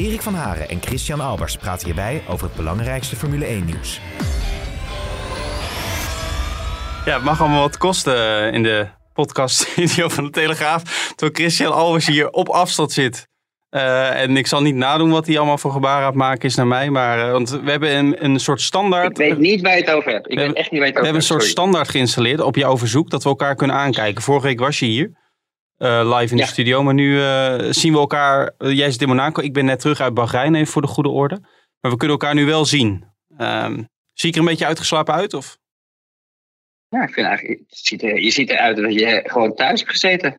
Erik van Haren en Christian Albers praten hierbij over het belangrijkste Formule 1-nieuws. Ja, het mag allemaal wat kosten in de podcast-studio van De Telegraaf. Terwijl Christian Albers hier op afstand zit. Uh, en ik zal niet nadoen wat hij allemaal voor gebaren aan het maken is naar mij. Maar, uh, want we hebben een, een soort standaard. Ik weet niet waar je het over hebt. Ik weet echt niet waar je het over hebt. We hebben een soort Sorry. standaard geïnstalleerd op jouw verzoek. Dat we elkaar kunnen aankijken. Vorige week was je hier. Uh, live in Ja. de studio. Maar nu zien we elkaar. jij zit in Monaco. Ik ben net terug uit Bahrein. Even voor de goede orde. Maar we kunnen elkaar nu wel zien. Ehm, zie ik er een beetje uitgeslapen uit? Of? Ja, ik vind eigenlijk, ziet er, je ziet eruit dat je gewoon thuis hebt gezeten.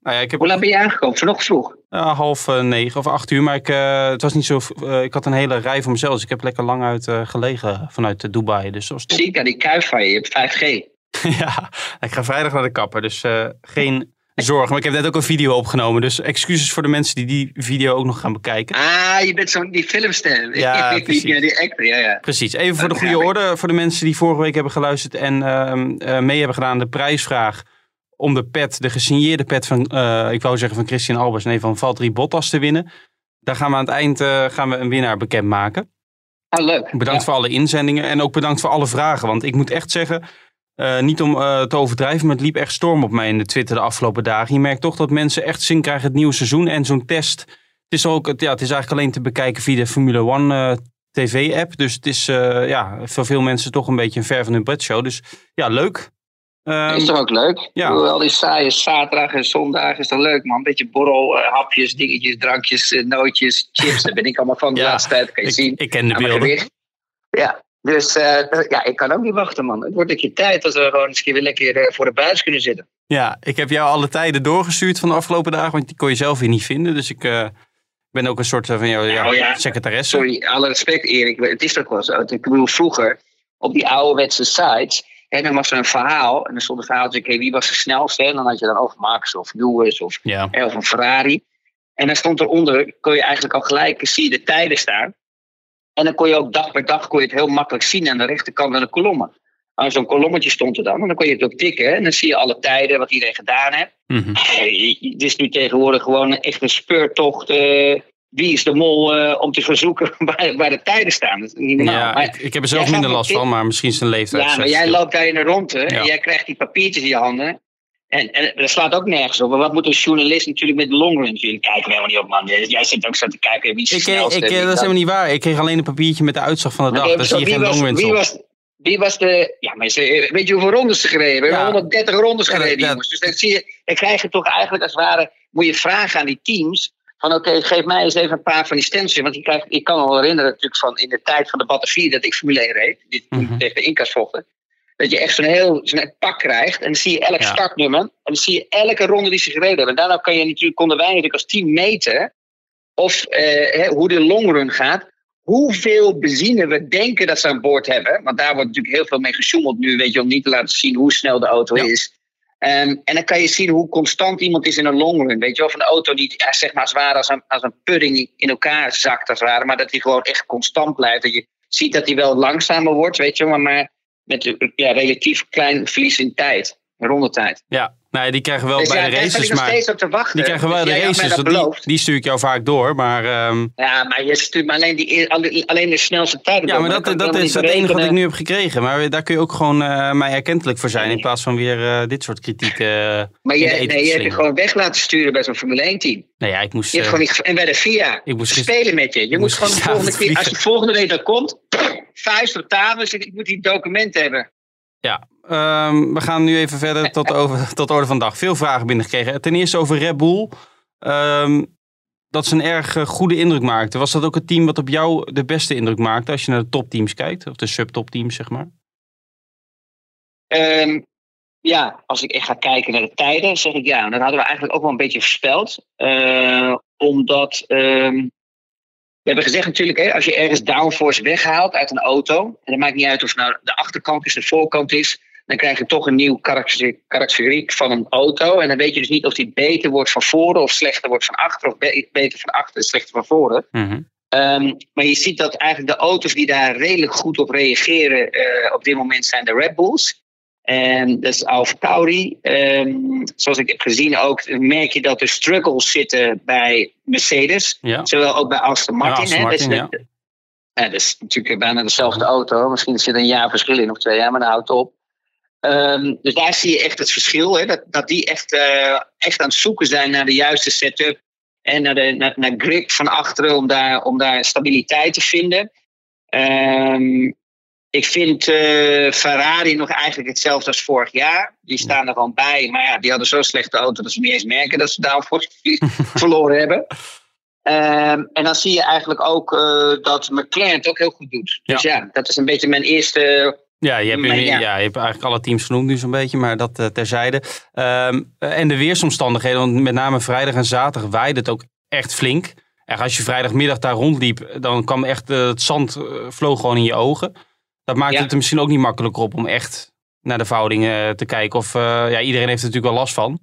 Nou ja, ik heb Hoe laat ben je aangekomen? Vanochtend vroeg. Ja, half eh, negen of acht uur. Maar ik, eh, het was niet zo. eh, ik had een hele rij voor mezelf. Dus ik heb lekker lang uit eh, gelegen vanuit eh, Dubai. Dus dat. Zie ik aan die kuif van je. Je hebt 5G. ja, ik ga vrijdag naar de kapper. Dus eh, geen zorgen. Maar ik heb net ook een video opgenomen. Dus excuses voor de mensen die die video ook nog gaan bekijken. Ah, je bent zo'n die filmster. Ja, precies. Ja, die actor, ja, ja. Precies. Even voor de goede orde. Voor de mensen die vorige week hebben geluisterd en ehm, eh, mee hebben gedaan. De prijsvraag om de pet, de gesigneerde pet van, eh, ik wou zeggen van Christian Albers. Nee, van Valtteri Bottas te winnen. Daar gaan we aan het eind eh, gaan we een winnaar bekendmaken. Ah, leuk. Bedankt Ja. voor alle inzendingen en ook bedankt voor alle vragen. Want ik moet echt zeggen, eh, niet om eh, te overdrijven, maar het liep echt storm op mij in de Twitter de afgelopen dagen. Je merkt toch dat mensen echt zin krijgen het nieuwe seizoen. En zo'n test, het is, ook, het- ja, het is eigenlijk alleen te bekijken via de Formule One eh, TV-app. Dus het is ja, voor veel mensen toch een beetje een ver van hun bedshow. Dus ja, leuk. Ehm, is toch ook leuk? ja. Hoewel die saaie zaterdag en zondag is toch leuk, man. Een beetje borrel, hapjes, dingetjes, drankjes, nootjes, chips. Daar ben ik allemaal van de Ja, laatste tijd. Kan je zien. ik, ik ken de beelden. Ja, dus eh, ja, ik kan ook niet wachten, man. Het wordt een keer tijd dat we gewoon eens weer lekker eh, voor de buis kunnen zitten. Ja, ik heb jou alle tijden doorgestuurd van de afgelopen dagen, want die kon je zelf weer niet vinden. Dus ik eh, ben ook een soort van jou, ja, Nou ja, secretaresse. Sorry, alle respect, Erik. Het is toch wel zo. Ik bedoel, vroeger op die ouderwetse sites. En dan was er een verhaal. En dan stond een verhaal. wie was de snelste? En dan had je dan over Max of Lewis of, Ja. of een Ferrari. En dan stond eronder, kon je eigenlijk al gelijk zie je de tijden staan. En dan kon je ook dag per dag kon je het heel makkelijk zien aan de rechterkant van de kolommen. Nou, Zo'n kolommetje stond er dan. En dan kon je het ook tikken. En dan zie je alle tijden, wat iedereen gedaan heeft. Eh, Het is nu tegenwoordig gewoon echt een speurtocht. eh, wie is de mol eh, om te gaan zoeken waar, waar de tijden staan? Dat is niet normaal. Ja, Maar- ik, ik heb er zelf minder last van, maar misschien is het een leeftijd. ja, maar jij loopt daar in de ronde Ja. en jij krijgt die papiertjes in je handen. En, en dat slaat ook nergens op. Maar wat moet een journalist natuurlijk met de longrun? Jullie kijken er helemaal niet op, man. Jij zit ook zo te kijken wie is Ik, eh, snelste. ik, eh, dat is helemaal niet waar. Ik kreeg alleen een papiertje met de uitslag van de dag. Daar zie je geen wie, was, longruns wie, op. was, wie was de... Ja, maar ze, weet je hoeveel rondes ze gereden hebben? Ja. 130 rondes gereden, jongens. Dus dan, zie je, dan krijg je toch eigenlijk als het ware... Moet je vragen aan die teams... Van oké, geef mij eens even een paar van die stencils. Want ik, krijg, ik kan me wel herinneren natuurlijk van in de tijd van de batterie... dat ik Formule 1 reed. Dit toen Mhm. tegen de Incas vochten. Dat je echt zo'n heel zo'n pak krijgt. En dan zie je elk Ja. startnummer. En dan zie je elke ronde die ze gereden hebben. En daarna kan je natuurlijk, konden wij natuurlijk als team meten... Of eh, hoe de longrun gaat hoeveel benzine we denken dat ze aan boord hebben. Want daar wordt natuurlijk heel veel mee gesjoemeld nu, weet je, om niet te laten zien hoe snel de auto Ja. is. Ehm, en dan kan je zien hoe constant iemand is in een longrun. Weet je, of een auto ja, zeg maar als, het ware als, een, als een pudding in elkaar zakt, als het ware, maar dat hij gewoon echt constant blijft. Dat je ziet dat hij wel langzamer wordt, weet je, maar, maar met een ja, relatief klein verlies in tijd, rondetijd. Ja, nou, die krijgen wel Dus bij ja, de races, maar steeds op te wachten. die krijgen wel Dus de races. Die, die stuur ik jou vaak door, maar... ehm, Ja, maar je stuurt me alleen, die, alleen de snelste tijden. ja, door, maar dat, dat is het enige wat ik nu heb gekregen. Maar daar kun je ook gewoon eh, mij erkentelijk voor zijn. In plaats van weer eh, dit soort kritiek eh, Maar je, nee, je hebt je gewoon weg laten sturen bij zo'n Formule 1 team. Nee, ja, ik moest... Je hebt gewoon niet, en bij de FIA. ik moest spelen met je. Je moet moest gewoon de volgende keer, als je volgende week dan komt, vuist op tafel zeg ik moet die documenten hebben. Ja, ehm, we gaan nu even verder tot, over, tot de orde van de dag. Veel vragen binnengekregen. Ten eerste over Red Bull. Ehm, dat ze een erg eh, goede indruk maakte. Was dat ook het team wat op jou de beste indruk maakte als je naar de topteams kijkt? Of de subtopteams, zeg maar? Ehm, ja, als ik echt ga kijken naar de tijden, zeg ik ja. Dat hadden we eigenlijk ook wel een beetje voorspeld. Omdat We hebben gezegd natuurlijk, hè, als je ergens downforce weghaalt uit een auto, en dat maakt niet uit of het nou de achterkant is, de voorkant is, dan krijg je toch een nieuw karakteriek van een auto. En dan weet je dus niet of die beter wordt van voren of slechter wordt van achter, of beter van achter en slechter van voren. Mhm. Ehm, maar je ziet dat eigenlijk de auto's die daar redelijk goed op reageren eh, op dit moment zijn de Red Bulls. En dat is Alfa Tauri. Ehm, zoals ik heb gezien ook, merk je dat er struggles zitten bij Mercedes. Ja. Zowel ook bij Aston Martin. Aston hè. Martin, dat, is de- ja, dat is natuurlijk bijna dezelfde auto. Misschien zit er een jaar verschil in of twee jaar, maar dan houdt op. Ehm, dus daar zie je echt het verschil. Hè, dat, dat die echt, eh, echt aan het zoeken zijn naar de juiste setup. En naar, de, naar, naar grip van achteren om daar, om daar stabiliteit te vinden. Ehm, ik vind eh, Ferrari nog eigenlijk hetzelfde als vorig jaar. Die staan er gewoon bij. Maar ja, die hadden zo'n slechte auto dat ze niet eens merken dat ze daarvoor verloren hebben. Ehm, en dan zie je eigenlijk ook eh, dat McLaren het ook heel goed doet. Dus ja, dat is een beetje mijn eerste Ja, je hebt, Maar ja. ja. je hebt eigenlijk alle teams genoemd nu zo'n beetje, maar dat eh, terzijde. Ehm, en de weersomstandigheden, want met name vrijdag en zaterdag waaide het ook echt flink. En als je vrijdagmiddag daar rondliep, dan kwam echt het zand vloog gewoon in je ogen. Dat maakt Ja. het er misschien ook niet makkelijker op om echt naar de verhoudingen te kijken. Of eh, ja, iedereen heeft er natuurlijk wel last van.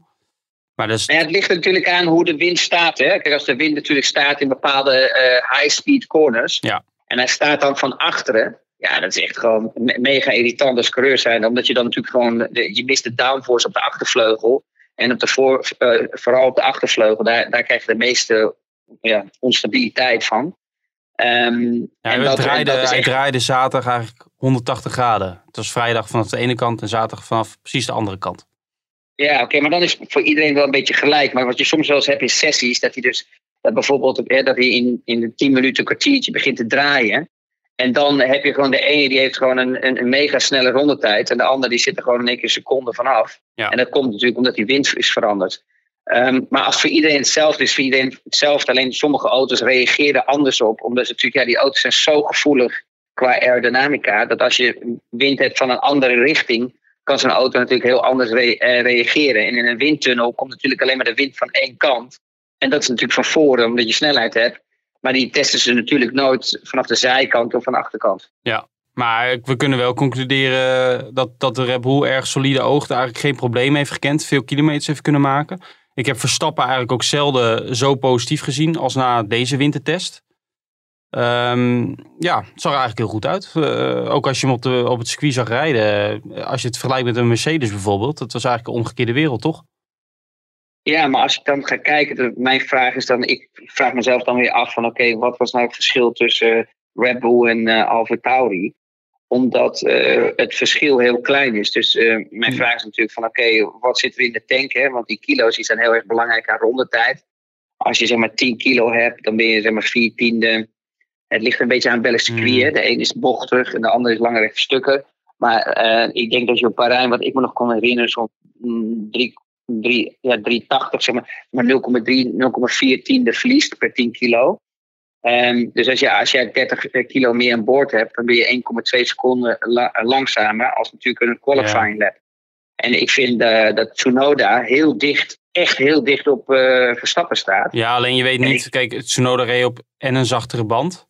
Maar dus, ja, het ligt er natuurlijk aan hoe de wind staat. Hè? Kijk, als de wind natuurlijk staat in bepaalde eh, high-speed corners. Ja. En hij staat dan van achteren. Ja, dat is echt gewoon me- mega irritant als coureur zijn. Omdat je dan natuurlijk gewoon. De, je mist de downforce op de achtervleugel. En op de voor, eh, vooral op de achtervleugel, daar, daar krijg je de meeste ja, onstabiliteit van. Ja, en hij, dat- en draaide, dat echt- draaide zaterdag eigenlijk 180 graden. Het was vrijdag vanaf de ene kant en zaterdag vanaf precies de andere kant. Ja, oké, maar dan is voor iedereen wel een beetje gelijk. Maar wat je soms wel eens hebt in sessies, dat hij dus dat bijvoorbeeld hè, dat hij in, in een 10 minuten een kwartiertje begint te draaien. En dan heb je gewoon de ene die heeft gewoon een, een, een mega snelle rondetijd. En de andere die zit er gewoon in één keer een seconde vanaf. Ja. En dat komt natuurlijk omdat die wind is veranderd. Ehm, maar als voor iedereen hetzelfde is, voor iedereen hetzelfde. Alleen sommige auto's reageren anders op. Omdat natuurlijk, ja, die auto's zijn zo gevoelig qua aerodynamica. Dat als je wind hebt van een andere richting, kan zo'n auto natuurlijk heel anders eh, reageren. En in een windtunnel komt natuurlijk alleen maar de wind van één kant. En dat is natuurlijk van voren, omdat je snelheid hebt. Maar die testen ze natuurlijk nooit vanaf de zijkant of van de achterkant. Maar we kunnen wel concluderen dat, dat de Red erg solide oogde. Eigenlijk geen probleem heeft gekend. Veel kilometers heeft kunnen maken. Ik heb Verstappen eigenlijk ook zelden zo positief gezien als na deze wintertest. Ehm, ja, het zag er eigenlijk heel goed uit. Eh, ook als je hem op, de, op het circuit zag rijden. eh, Als je het vergelijkt met een Mercedes bijvoorbeeld. Dat was eigenlijk een omgekeerde wereld, toch? Ja, maar als ik dan ga kijken, mijn vraag is dan, ik vraag mezelf dan weer af van oké, wat was nou het verschil tussen eh, Red Bull en Alfa Tauri? Omdat eh, het verschil heel klein is. Dus eh, mijn Hmm. vraag is natuurlijk van oké, wat zit er in de tank? Hè? Want die kilo's die zijn heel erg belangrijk aan rondetijd. Als je zeg maar 10 kilo hebt, dan ben je zeg maar 4 tiende. Het ligt een beetje aan welk circuit. Hmm. hè. De een is bochtig en de ander is lange stukken. Maar eh, ik denk dat je op Bahrein, wat ik me nog kon herinneren, zo'n mm, drie, drie, ja, 380, zeg maar, maar 0,3, 0,4 tiende verliest per 10 kilo. Ehm, dus als je, als je 30 kilo meer aan boord hebt, dan ben je 1,2 seconden la- langzamer als natuurlijk een qualifying lap. En ik vind eh, dat Tsunoda heel dicht, echt heel dicht op eh, Verstappen staat. Ja, alleen je weet niet. Kijk, Tsunoda reed op en een zachtere band.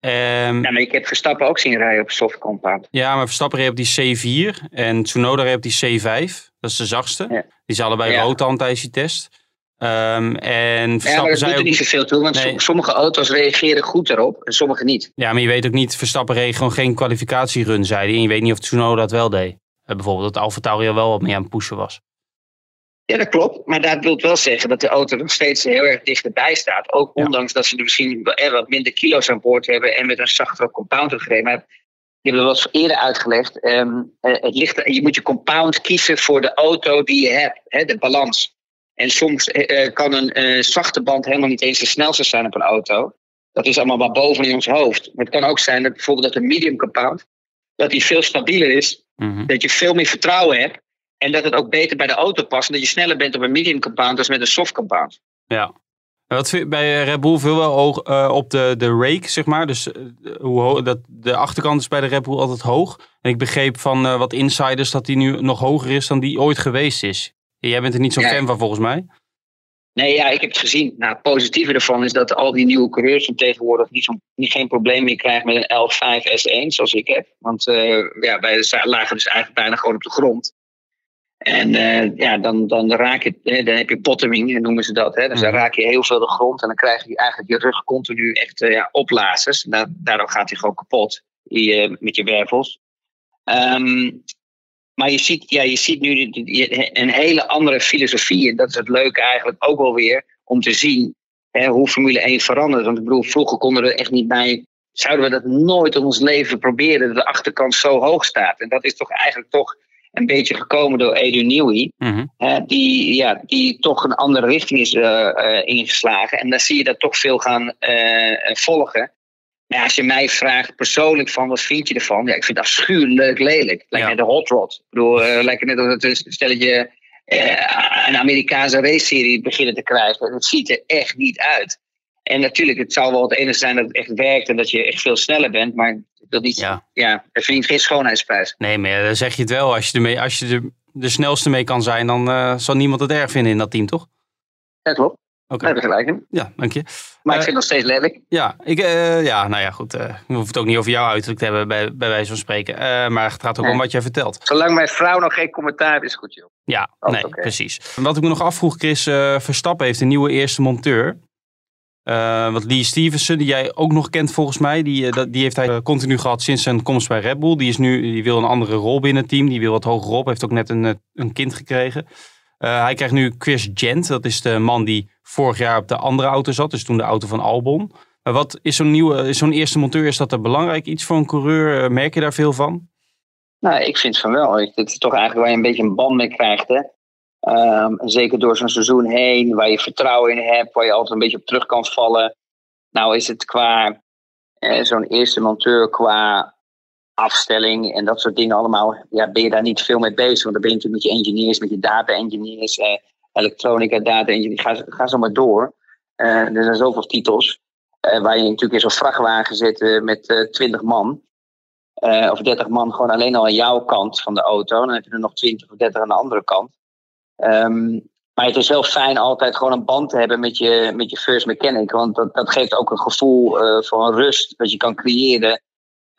Ja, maar ik heb Verstappen ook zien rijden op soft compound. Ja, maar Verstappen reed op die C4 en Tsunoda reed op die C5. Dat is de zachtste. Ja. Die zijn allebei Ja. rood tijdens die test. Ehm, en Ja, maar Verstappen dat doet er ook... niet zoveel toe, want Nee. sommige auto's reageren goed erop en sommige niet. Ja, maar je weet ook niet, Verstappen reed gewoon geen kwalificatierun, zei hij. En je weet niet of Tsunoda dat wel deed. Eh, bijvoorbeeld dat Alfa Tauri al wel wat meer aan het pushen was. Ja, dat klopt. Maar dat wil wel zeggen dat de auto nog steeds heel erg dichterbij staat. Ook Ja. ondanks dat ze er misschien eh, wat minder kilo's aan boord hebben en met een zachtere compound gereden. Maar ik heb het wel eens eerder uitgelegd. ehm, eh, het ligt, je moet je compound kiezen voor de auto die je hebt, hè, de balans. En soms eh, eh, kan een eh, zachte band helemaal niet eens de snelste zijn op een auto. Dat is allemaal maar boven in ons hoofd. Maar het kan ook zijn dat bijvoorbeeld dat een medium compound, dat die veel stabieler is Mhm. dat je veel meer vertrouwen hebt. En dat het ook beter bij de auto past. En dat je sneller bent op een medium compound dan met een soft compound. Ja. Wat vind- bij Red Bull veel wel oog, eh, op de, de rake, zeg maar. Dus hoe ho- dat, de achterkant is bij de Red Bull altijd hoog. En ik begreep van wat insiders dat die nu nog hoger is dan die ooit geweest is. Jij bent er niet zo'n Ja. fan van volgens mij. Nee, ja, ik heb het gezien. Nou, het positieve ervan is dat al die nieuwe coureurs van tegenwoordig niet, zo, niet geen probleem meer krijgen met een L5 S1 zoals ik heb. Want uh, ja, wij lagen dus eigenlijk bijna gewoon op de grond. En uh, ja, dan, dan raak je, hè, dan heb je bottoming, noemen ze dat. Hè. Dus dan raak je heel veel de grond en dan krijg je eigenlijk je rug continu echt uh, ja, oplazers. daardoor gaat hij gewoon kapot die, met je wervels. Um, maar je ziet, ja, je ziet nu een hele andere filosofie. En dat is het leuke eigenlijk ook wel weer om te zien hè, hoe Formule 1 verandert. Want ik bedoel, vroeger konden we er echt niet bij. Zouden we dat nooit in ons leven proberen, dat de achterkant zo hoog staat. En dat is toch eigenlijk toch een beetje gekomen door Edu Newey. Mm die, ja, die toch een andere richting is uh, uh, ingeslagen. En dan zie je dat toch veel gaan uh, volgen. Maar als je mij vraagt persoonlijk van wat vind je ervan? Ja, ik vind het afschuwelijk lelijk. Lijkt ja. net een hot rod. Ik bedoel, uh, lijkt net het een stelletje uh, een Amerikaanse race-serie beginnen te krijgen. Het ziet er echt niet uit. En natuurlijk, het zal wel het enige zijn dat het echt werkt en dat je echt veel sneller bent. Maar dat niet, ja. ja, dat verdient geen schoonheidsprijs. Nee, maar dan zeg je het wel. Als je, ermee, als je de, de snelste mee kan zijn, dan uh, zal niemand het erg vinden in dat team, toch? Dat klopt. Okay. gelijk in. Ja, dank je. Maar ik vind het nog steeds lelijk. Ja, ik, uh, ja, nou ja, goed. Uh, we hoeven het ook niet over jou uiterlijk te hebben, bij, bij wijze van spreken. Uh, maar het gaat ook nee. om wat jij vertelt. Zolang mijn vrouw nog geen commentaar heeft, is goed, joh. Ja, oh, nee, okay. precies. Wat ik me nog afvroeg, Chris, Verstappen heeft een nieuwe eerste monteur. wat Lee Stevenson, die jij ook nog kent volgens mij, die, die heeft hij continu gehad sinds zijn komst bij Red Bull. Die, is nu, die wil een andere rol binnen het team, die wil wat hoger op, heeft ook net een, een kind gekregen. Hij krijgt nu Chris Gent, dat is de man die vorig jaar op de andere auto zat. Dus toen de auto van Albon. Wat is zo'n nieuwe, zo'n eerste monteur, is dat er belangrijk iets voor een coureur? Eh, merk je daar veel van? Nou, ik vind van wel. Het is toch eigenlijk waar je een beetje een band mee krijgt. Hè? Um, zeker door zo'n seizoen heen, waar je vertrouwen in hebt, waar je altijd een beetje op terug kan vallen. Nou is het qua eh, zo'n eerste monteur, qua afstelling en dat soort dingen allemaal, ja, ben je daar niet veel mee bezig. Want dan ben je natuurlijk met je engineers, met je data engineers, eh, elektronica, data engineering, ga, ga zo maar door. Uh, er zijn zoveel titels. Uh, waar je natuurlijk in zo'n vrachtwagen zit uh, met 20 man. of 30 man gewoon alleen al aan jouw kant van de auto. Dan heb je er nog 20 of 30 aan de andere kant. Um, maar het is wel fijn altijd gewoon een band te hebben met je, met je first mechanic. Want dat, dat geeft ook een gevoel van rust dat je kan creëren.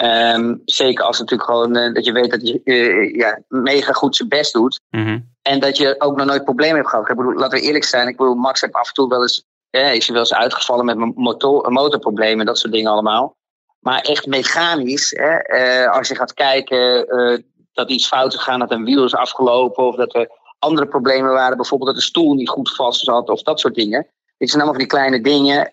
Um, zeker als natuurlijk gewoon dat je weet dat je ja, mega goed zijn best doet. Mm -hmm. En dat je ook nog nooit problemen hebt gehad. Ik bedoel, laten we eerlijk zijn. Ik bedoel, Max heeft af en toe wel eens, eh, is hij wel eens uitgevallen met motor, motorproblemen, dat soort dingen allemaal. Maar echt mechanisch, hè, eh, als je gaat kijken dat iets fout is gegaan, dat een wiel is afgelopen of dat er andere problemen waren, bijvoorbeeld dat de stoel niet goed vast zat of dat soort dingen. Dit zijn allemaal van die kleine dingen.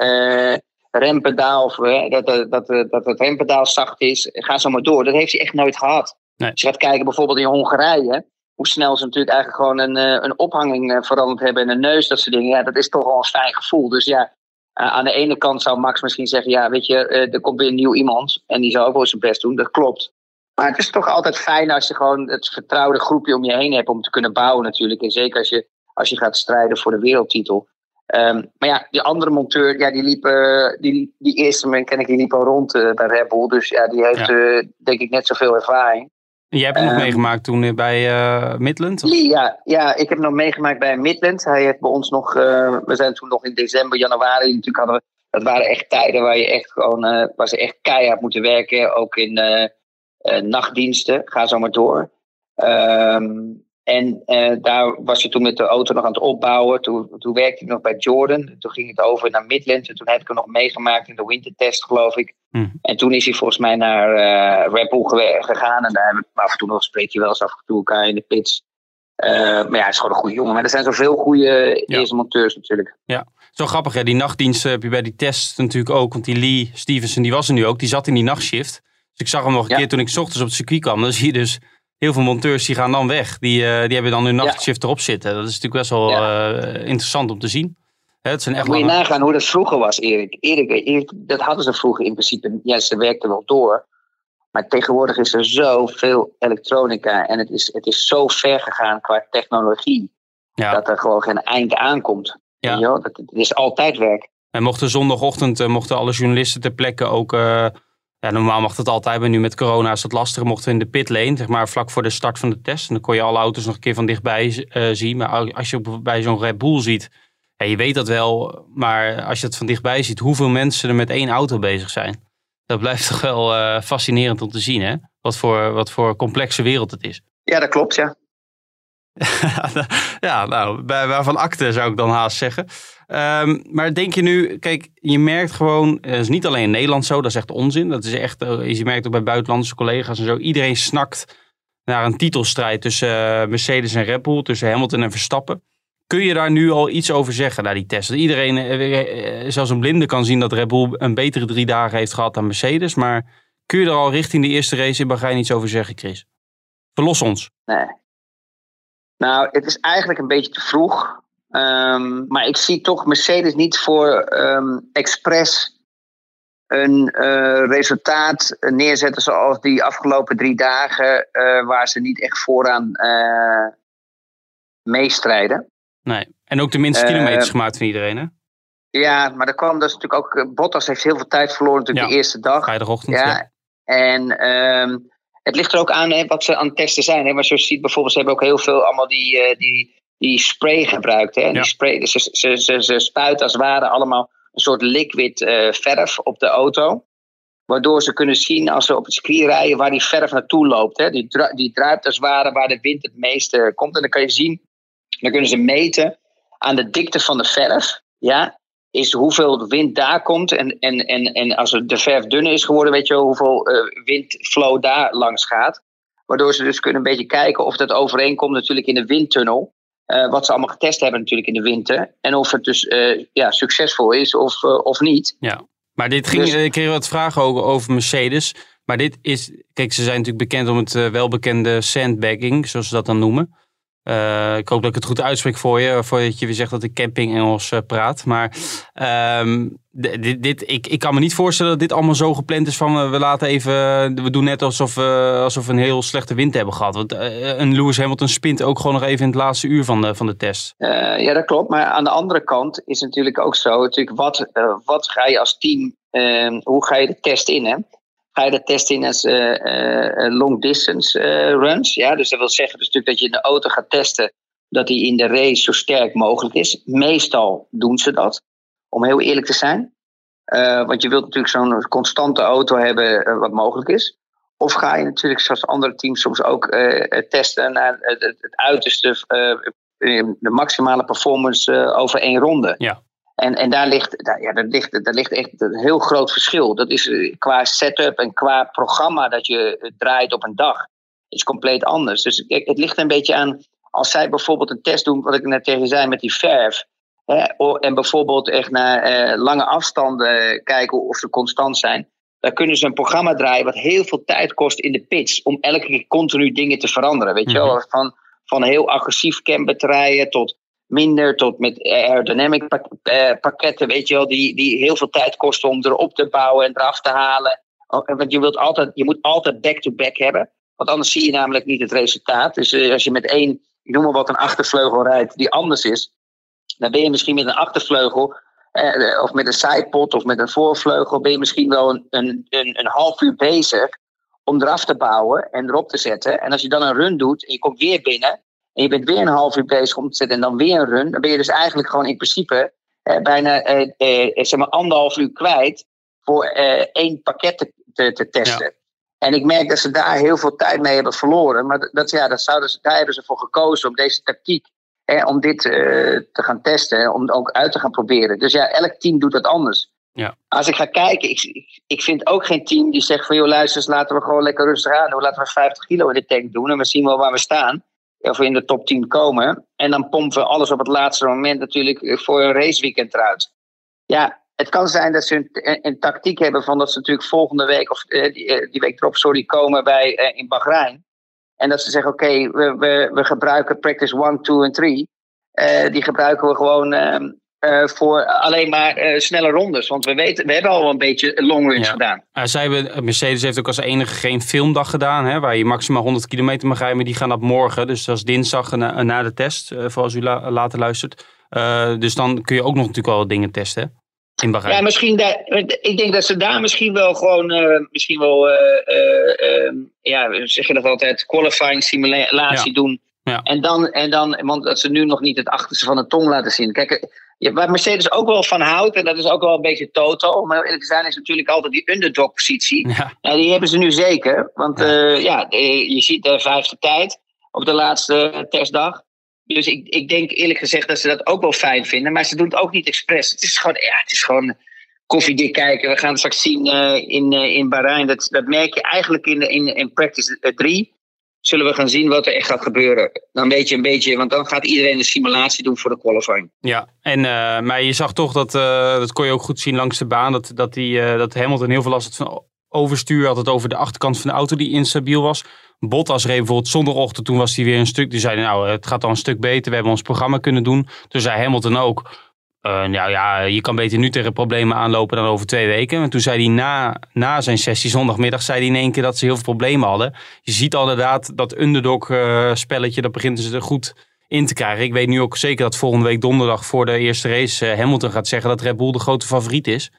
Rempedaal, of dat, dat, dat, dat het rempedaal zacht is. Ga zo maar door. Dat heeft hij echt nooit gehad. Nee. Als je gaat kijken bijvoorbeeld in Hongarije hoe snel ze natuurlijk eigenlijk gewoon een, eh, een ophanging eh, veranderd hebben en een neus, dat soort dingen. Ja, dat is toch wel een fijn gevoel. Dus ja, aan de ene kant zou Max misschien zeggen, ja, weet je, eh, er komt weer een nieuw iemand en die zou ook wel zijn best doen. Dat klopt. Maar het is toch altijd fijn als je gewoon het vertrouwde groepje om je heen hebt om te kunnen bouwen natuurlijk. En zeker als je, als je gaat strijden voor de wereldtitel. Um, maar ja, die andere monteur, ja, die liep, uh, die, die eerste man ken ik, die liep al rond uh, bij Red Bull. Dus ja, die heeft ja. uh, denk ik net zoveel ervaring. Jij hebt hem nog ehm, meegemaakt toen bij Midland? Ja, ja, ik heb hem nog meegemaakt bij Midland. Hij heeft bij ons nog, we zijn toen nog in december, januari natuurlijk hadden we, dat waren echt tijden waar je echt gewoon, waar ze echt keihard moeten werken. Ook in nachtdiensten, ga zo maar door. Um, en uh, daar was je toen met de auto nog aan het opbouwen. Toen, toen werkte ik nog bij Jordan. Toen ging het over naar Midland. En toen heb ik hem nog meegemaakt in de wintertest, geloof ik. Mm. En toen is hij volgens mij naar uh, Red Bull gegaan. En daar hebben we af en toe nog spreek je wel eens af en toe elkaar in de pits. Uh, maar ja, hij is gewoon een goede jongen. Maar er zijn zoveel goede ja. eerste monteurs natuurlijk. Ja, zo grappig hè. Die nachtdienst heb je bij die test natuurlijk ook. Want die Lee Stevenson, die was er nu ook. Die zat in die nachtshift. Dus ik zag hem nog een ja. keer toen ik s ochtends op het circuit kwam. Dan zie je dus heel veel monteurs die gaan dan weg. Die, uh, die hebben dan hun nachtshift erop zitten. Dat is natuurlijk best wel uh, interessant om te zien. Hè, het zijn echt Moet je nagaan hoe dat vroeger was, Erik. Erik, Erik. Dat hadden ze vroeger in principe. Ja, ze werkten wel door. Maar tegenwoordig is er zoveel elektronica. En het is, het is zo ver gegaan qua technologie. Ja. Dat er gewoon geen eind aankomt. Ja. Dat, het is altijd werk. En mochten zondagochtend mochten alle journalisten ter plekke ook ja, normaal mag dat altijd, maar nu met corona is dat lastig. Mochten we in de pitlane, zeg maar vlak voor de start van de test. En dan kon je alle auto's nog een keer van dichtbij uh, zien. Maar als je bij zo'n Red Bull ziet, ja, je weet dat wel, maar als je het van dichtbij ziet, hoeveel mensen er met één auto bezig zijn. Dat blijft toch wel uh, fascinerend om te zien, hè? Wat voor, wat voor complexe wereld het is. Ja, dat klopt, ja. ja, nou, bij waarvan akte zou ik dan haast zeggen. Um, maar denk je nu, kijk, je merkt gewoon, het is niet alleen in Nederland zo, dat is echt onzin. Dat is echt, je merkt ook bij buitenlandse collega's en zo, iedereen snakt naar een titelstrijd tussen uh, Mercedes en Red Bull, tussen Hamilton en Verstappen. Kun je daar nu al iets over zeggen na die test? Iedereen, uh, zelfs een blinde, kan zien dat Red Bull een betere drie dagen heeft gehad dan Mercedes. Maar kun je er al richting de eerste race in Bahrein iets over zeggen, Chris? Verlos ons. Nee. Nou, het is eigenlijk een beetje te vroeg. Um, maar ik zie toch Mercedes niet voor um, expres een uh, resultaat neerzetten zoals die afgelopen drie dagen, uh, waar ze niet echt vooraan uh, meestrijden. Nee, en ook de minste kilometers gemaakt van iedereen, hè? Ja, maar er kwam dus natuurlijk ook. Bottas heeft heel veel tijd verloren natuurlijk ja, de eerste dag. Vrijdagochtend. Ja. ja. En um, het ligt er ook aan hè, wat ze aan het testen zijn. Hè. Maar zoals je ziet bijvoorbeeld, ze hebben ook heel veel allemaal die, die, die spray gebruikt. Hè. Die spray, ze, ze, ze, ze spuiten als het ware allemaal een soort liquid uh, verf op de auto. Waardoor ze kunnen zien als ze op het circuit rijden waar die verf naartoe loopt. Hè. Die, die druipt als het ware waar de wind het meeste komt. En dan kan je zien, dan kunnen ze meten aan de dikte van de verf. Ja, is hoeveel wind daar komt. En, en, en, en als de verf dunner is geworden, weet je wel, hoeveel uh, windflow daar langs gaat. Waardoor ze dus kunnen een beetje kijken of dat overeenkomt natuurlijk in de windtunnel. Uh, wat ze allemaal getest hebben natuurlijk in de winter. En of het dus uh, ja, succesvol is of, uh, of niet. Ja, maar dit ging, dus, ik kreeg wat vragen over Mercedes. Maar dit is, kijk, ze zijn natuurlijk bekend om het welbekende sandbagging, zoals ze dat dan noemen. Uh, ik hoop dat ik het goed uitspreek voor je, voordat je weer zegt dat ik camping Engels uh, praat. Maar um, dit, dit, ik, ik kan me niet voorstellen dat dit allemaal zo gepland is van we laten even, we doen net alsof we, alsof we een heel slechte wind hebben gehad. Want uh, een Lewis Hamilton spint ook gewoon nog even in het laatste uur van de, van de test. ja, dat klopt. Maar aan de andere kant is natuurlijk ook zo, natuurlijk wat, wat ga je als team, ehm, hoe ga je de test in? Hè? Ga je dat testen in als uh, uh, long distance runs. Ja, dus dat wil zeggen dus natuurlijk dat je in de auto gaat testen dat die in de race zo sterk mogelijk is. Meestal doen ze dat, om heel eerlijk te zijn. want je wilt natuurlijk zo'n constante auto hebben wat mogelijk is. Of ga je natuurlijk, zoals andere teams soms ook testen naar het, het uiterste, de maximale performance over één ronde. Ja. En, en daar, ligt, daar, ja, daar, ligt, daar ligt echt een heel groot verschil. Dat is eh, qua setup en qua programma dat je draait op een dag. is compleet anders. Dus het ligt een beetje aan. Als zij bijvoorbeeld een test doen, wat ik net tegen zei met die verf. Hè, en bijvoorbeeld echt naar eh, lange afstanden kijken of ze constant zijn. Dan kunnen ze een programma draaien wat heel veel tijd kost in de pitch. Om elke keer continu dingen te veranderen. Weet je wel? Mhm. Van, van heel agressief campen te rijden tot minder tot met aerodynamic eh, pakketten, weet je wel, die, die heel veel tijd kosten om erop te bouwen en eraf te halen. Oh, want je, wilt altijd, je moet altijd back-to-back hebben, want anders zie je namelijk niet het resultaat. Dus eh, als je met één, ik noem maar wat, een achtervleugel rijdt die anders is, dan ben je misschien met een achtervleugel eh, of met een sidepod of met een voorvleugel, ben je misschien wel een, een, een, een half uur bezig om eraf te bouwen en erop te zetten. En als je dan een run doet en je komt weer binnen, en je bent weer een half uur bezig om te zetten en dan weer een run, dan ben je dus eigenlijk gewoon in principe eh, bijna eh, eh, zeg maar anderhalf uur kwijt voor één pakket te, te, te testen. En ik merk dat ze daar heel veel tijd mee hebben verloren. Maar dat, ja, dat zouden ze, daar hebben ze voor gekozen om deze tactiek, om dit te gaan testen, om ook uit te gaan proberen. Dus ja, elk team doet dat anders. Ja. Als ik ga kijken, ik, ik, ik, vind ook geen team die zegt van joh luister, laten we gewoon lekker rustig aan. Laten we 50 kilo in de tank doen en we zien wel waar we staan of in de top 10 komen. En dan pompen we alles op het laatste moment natuurlijk voor een raceweekend eruit. Ja, het kan zijn dat ze een, een, tactiek hebben van dat ze natuurlijk volgende week, of uh, die, uh, die, week erop, sorry, komen bij, uh, in Bahrein. En dat ze zeggen, oké, we, we, we gebruiken practice 1, 2 en 3. die gebruiken we gewoon ehm, voor alleen maar uh, snelle rondes. Want we, weten, we hebben al een beetje longruns ja. gedaan. Uh, zij hebben, Mercedes heeft ook als enige geen filmdag gedaan. Hè, waar je maximaal 100 kilometer mag rijden. Maar die gaan op morgen. Dus dat is dinsdag na, na de test. voor als u la, later luistert. dus dan kun je ook nog natuurlijk wel dingen testen. Hè? Ja, misschien daar, ik denk dat ze daar misschien wel gewoon, misschien wel, ja, zeg je dat altijd, qualifying simulatie ja. doen. Ja. En, dan, en dan, want dat ze nu nog niet het achterste van de tong laten zien. Kijk, waar Mercedes ook wel van houdt, en dat is ook wel een beetje Toto, maar eerlijk te zijn, is natuurlijk altijd die underdog-positie. Ja. Nou, die hebben ze nu zeker. Want ja, ja je ziet de vijfde tijd op de laatste testdag. Dus ik, ik denk eerlijk gezegd dat ze dat ook wel fijn vinden. Maar ze doen het ook niet expres. Het is gewoon, ja, het is gewoon koffiedik kijken. We gaan het straks zien uh, in, uh, in Bahrein. Dat, dat merk je eigenlijk in, in, in practice 3. Zullen we gaan zien wat er echt gaat gebeuren. Dan weet je een beetje, want dan gaat iedereen een simulatie doen voor de qualifying. Ja, en, uh, maar je zag toch dat, dat kon je ook goed zien langs de baan. Dat, dat, die, dat Hamilton heel veel last had van overstuur. Had het over de achterkant van de auto die instabiel was. Bottas reed bijvoorbeeld zondagochtend, toen was hij weer een stuk. Die zei, nou, het gaat al een stuk beter. We hebben ons programma kunnen doen. Toen zei Hamilton ook, uh, nou ja, je kan beter nu tegen problemen aanlopen dan over twee weken. En toen zei hij na, na zijn sessie zondagmiddag, zei hij in één keer dat ze heel veel problemen hadden. Je ziet al inderdaad dat underdog uh, spelletje, dat beginnen ze er goed in te krijgen. Ik weet nu ook zeker dat volgende week donderdag voor de eerste race uh, Hamilton gaat zeggen dat Red Bull de grote favoriet is.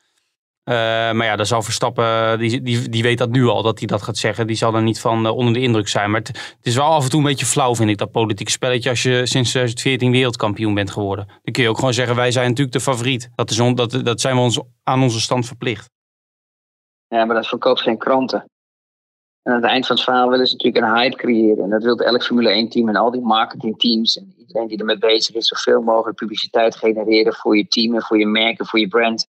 Uh, maar ja, daar zal Verstappen, die, die, die weet dat nu al, dat hij dat gaat zeggen. Die zal er niet van uh, onder de indruk zijn. Maar het, is wel af en toe een beetje flauw, vind ik, dat politieke spelletje. Als je sinds 2014 wereldkampioen bent geworden. Dan kun je ook gewoon zeggen, wij zijn natuurlijk de favoriet. Dat, is dat, zijn we ons aan onze stand verplicht. Ja, maar dat verkoopt geen kranten. En aan het eind van het verhaal willen ze natuurlijk een hype creëren. En dat wil elk Formule 1 team en al die marketingteams. En iedereen die ermee bezig is, zoveel mogelijk publiciteit genereren voor je team en voor je merk en voor je brand.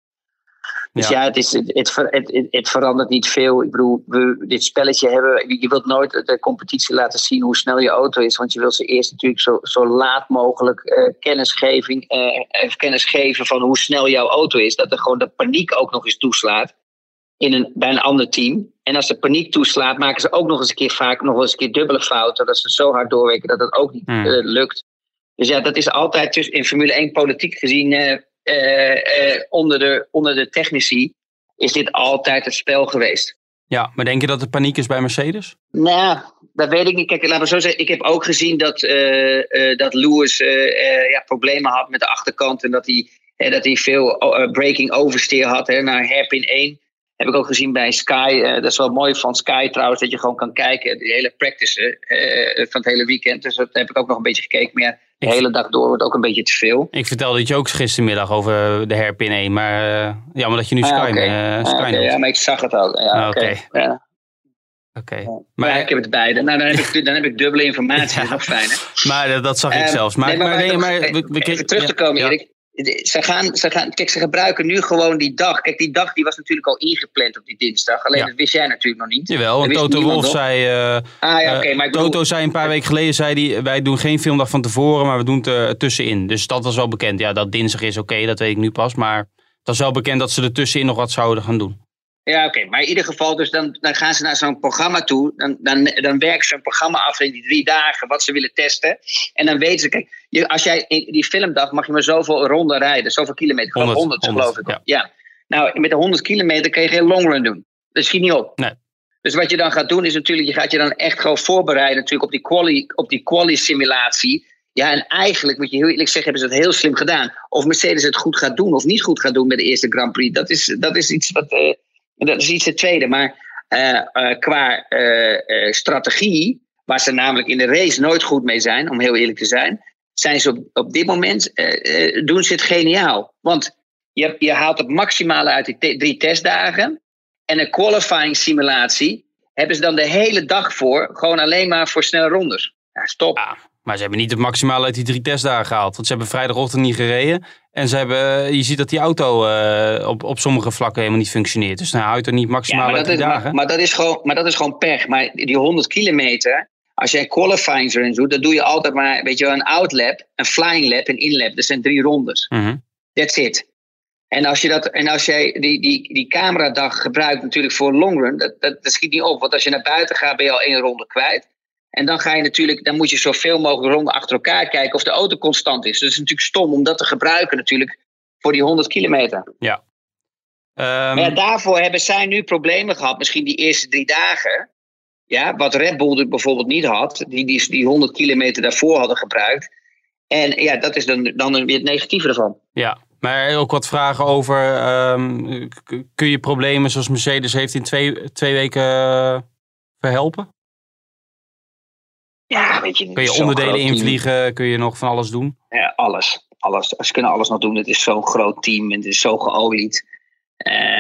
Dus ja, ja het, is, het, het, het, het, verandert niet veel. Ik bedoel, we dit spelletje hebben. Je wilt nooit de competitie laten zien hoe snel je auto is. Want je wilt ze eerst natuurlijk zo, zo laat mogelijk uh, kennisgeving, uh, kennis geven van hoe snel jouw auto is. Dat er gewoon de paniek ook nog eens toeslaat in een, bij een ander team. En als de paniek toeslaat, maken ze ook nog eens een keer vaak nog eens een keer dubbele fouten. Dat ze zo hard doorwerken dat het ook niet Hmm. uh, lukt. Dus ja, dat is altijd dus in Formule 1 politiek gezien. Uh, uh, onder, de, onder de technici is dit altijd het spel geweest. Ja, maar denk je dat er paniek is bij Mercedes? Nou, dat weet ik niet. Kijk, laten we zo zeggen. Ik heb ook gezien dat, uh, dat Lewis ja, problemen had met de achterkant. En dat hij, dat hij veel breaking oversteer had hè, naar hairpin 1. Heb ik ook gezien bij Sky. dat is wel mooi van Sky trouwens, dat je gewoon kan kijken. De hele practice van het hele weekend. Dus dat heb ik ook nog een beetje gekeken. Maar ja, de hele dag door wordt ook een beetje te veel. Ik vertelde het je ook gistermiddag over de herpin 1, maar uh, jammer dat je nu Sky, ah, okay. uh, Sky ah, okay. Ja, maar ik zag het ook. Ja, ah, Oké. Okay. Ja. Okay. Ja. Maar ja, ik heb het beide. Nou, dan heb ik, dan heb ik dubbele informatie. Dat is nog fijn, hè? Maar dat, dat zag ik um, zelfs. Maar, nee, maar, maar, maar, nee, maar we, we, even terug te komen, Erik. Ze gaan, ze gaan, kijk, ze gebruiken nu gewoon die dag. Kijk, die dag die was natuurlijk al ingepland op die dinsdag. Alleen ja. dat wist jij natuurlijk nog niet. Jawel, want Toto Wolf zei... Uh, ah, ja, okay, maar Toto bedoel... zei een paar weken geleden, zei die, wij doen geen filmdag van tevoren, maar we doen het uh, tussenin. Dus dat was wel bekend. Ja, dat dinsdag is oké, okay, dat weet ik nu pas. Maar het was wel bekend dat ze er tussenin nog wat zouden gaan doen. Ja, oké. Okay. Maar in ieder geval, dus dan, dan gaan ze naar zo'n programma toe. Dan, dan, dan werken ze een programma af in die drie dagen, wat ze willen testen. En dan weten ze, kijk, je, als jij in die filmdag mag je maar zoveel ronden rijden, zoveel kilometer. 100, 100, 100 geloof ik. Ja. ja. Nou, met de 100 kilometer kun je geen longrun doen. Dat schiet niet op. Nee. Dus wat je dan gaat doen, is natuurlijk, je gaat je dan echt gewoon voorbereiden natuurlijk op die quali, op die quali simulatie. Ja, en eigenlijk moet je heel eerlijk zeggen, hebben ze het heel slim gedaan. Of Mercedes het goed gaat doen of niet goed gaat doen met de eerste Grand Prix. Dat is, dat is iets wat. Uh, dat is iets het tweede. Maar uh, uh, qua uh, strategie, waar ze namelijk in de race nooit goed mee zijn, om heel eerlijk te zijn, zijn ze op, dit moment doen ze het geniaal. Want je, je haalt het maximale uit die drie testdagen. En een qualifying simulatie hebben ze dan de hele dag voor, gewoon alleen maar voor snelle rondes. Ja, stop. Maar ze hebben niet het maximale uit die drie testdagen gehaald. Want ze hebben vrijdagochtend niet gereden. En ze hebben, je ziet dat die auto uh, op, op sommige vlakken helemaal niet functioneert. Dus nou houdt er niet maximaal ja, uit die is, dagen. Maar, maar, dat is gewoon, maar dat is gewoon pech. Maar die 100 kilometer, als jij qualifying erin doet, dan doe je altijd maar weet je, een outlap, een flying lap en inlap. Dat zijn drie rondes. Mm -hmm. That's it. En als, je dat, en als jij die, die, die cameradag gebruikt natuurlijk voor longrun, dat, dat, dat schiet niet op. Want als je naar buiten gaat, ben je al één ronde kwijt. En dan ga je natuurlijk, dan moet je zoveel mogelijk ronden achter elkaar kijken of de auto constant is. Dus het is natuurlijk stom om dat te gebruiken natuurlijk voor die 100 kilometer. Ja. Um... Maar ja, daarvoor hebben zij nu problemen gehad, misschien die eerste drie dagen. Ja, wat Red Bull bijvoorbeeld niet had, die, die die 100 kilometer daarvoor hadden gebruikt. En ja, dat is dan, dan weer het negatieve ervan. Ja, maar ook wat vragen over, um, kun je problemen zoals Mercedes heeft in twee, twee weken verhelpen? Ja, weet je. Kun je onderdelen invliegen, kun je nog van alles doen? Ja, alles. alles. Ze kunnen alles nog doen. Het is zo'n groot team en het is zo geolied.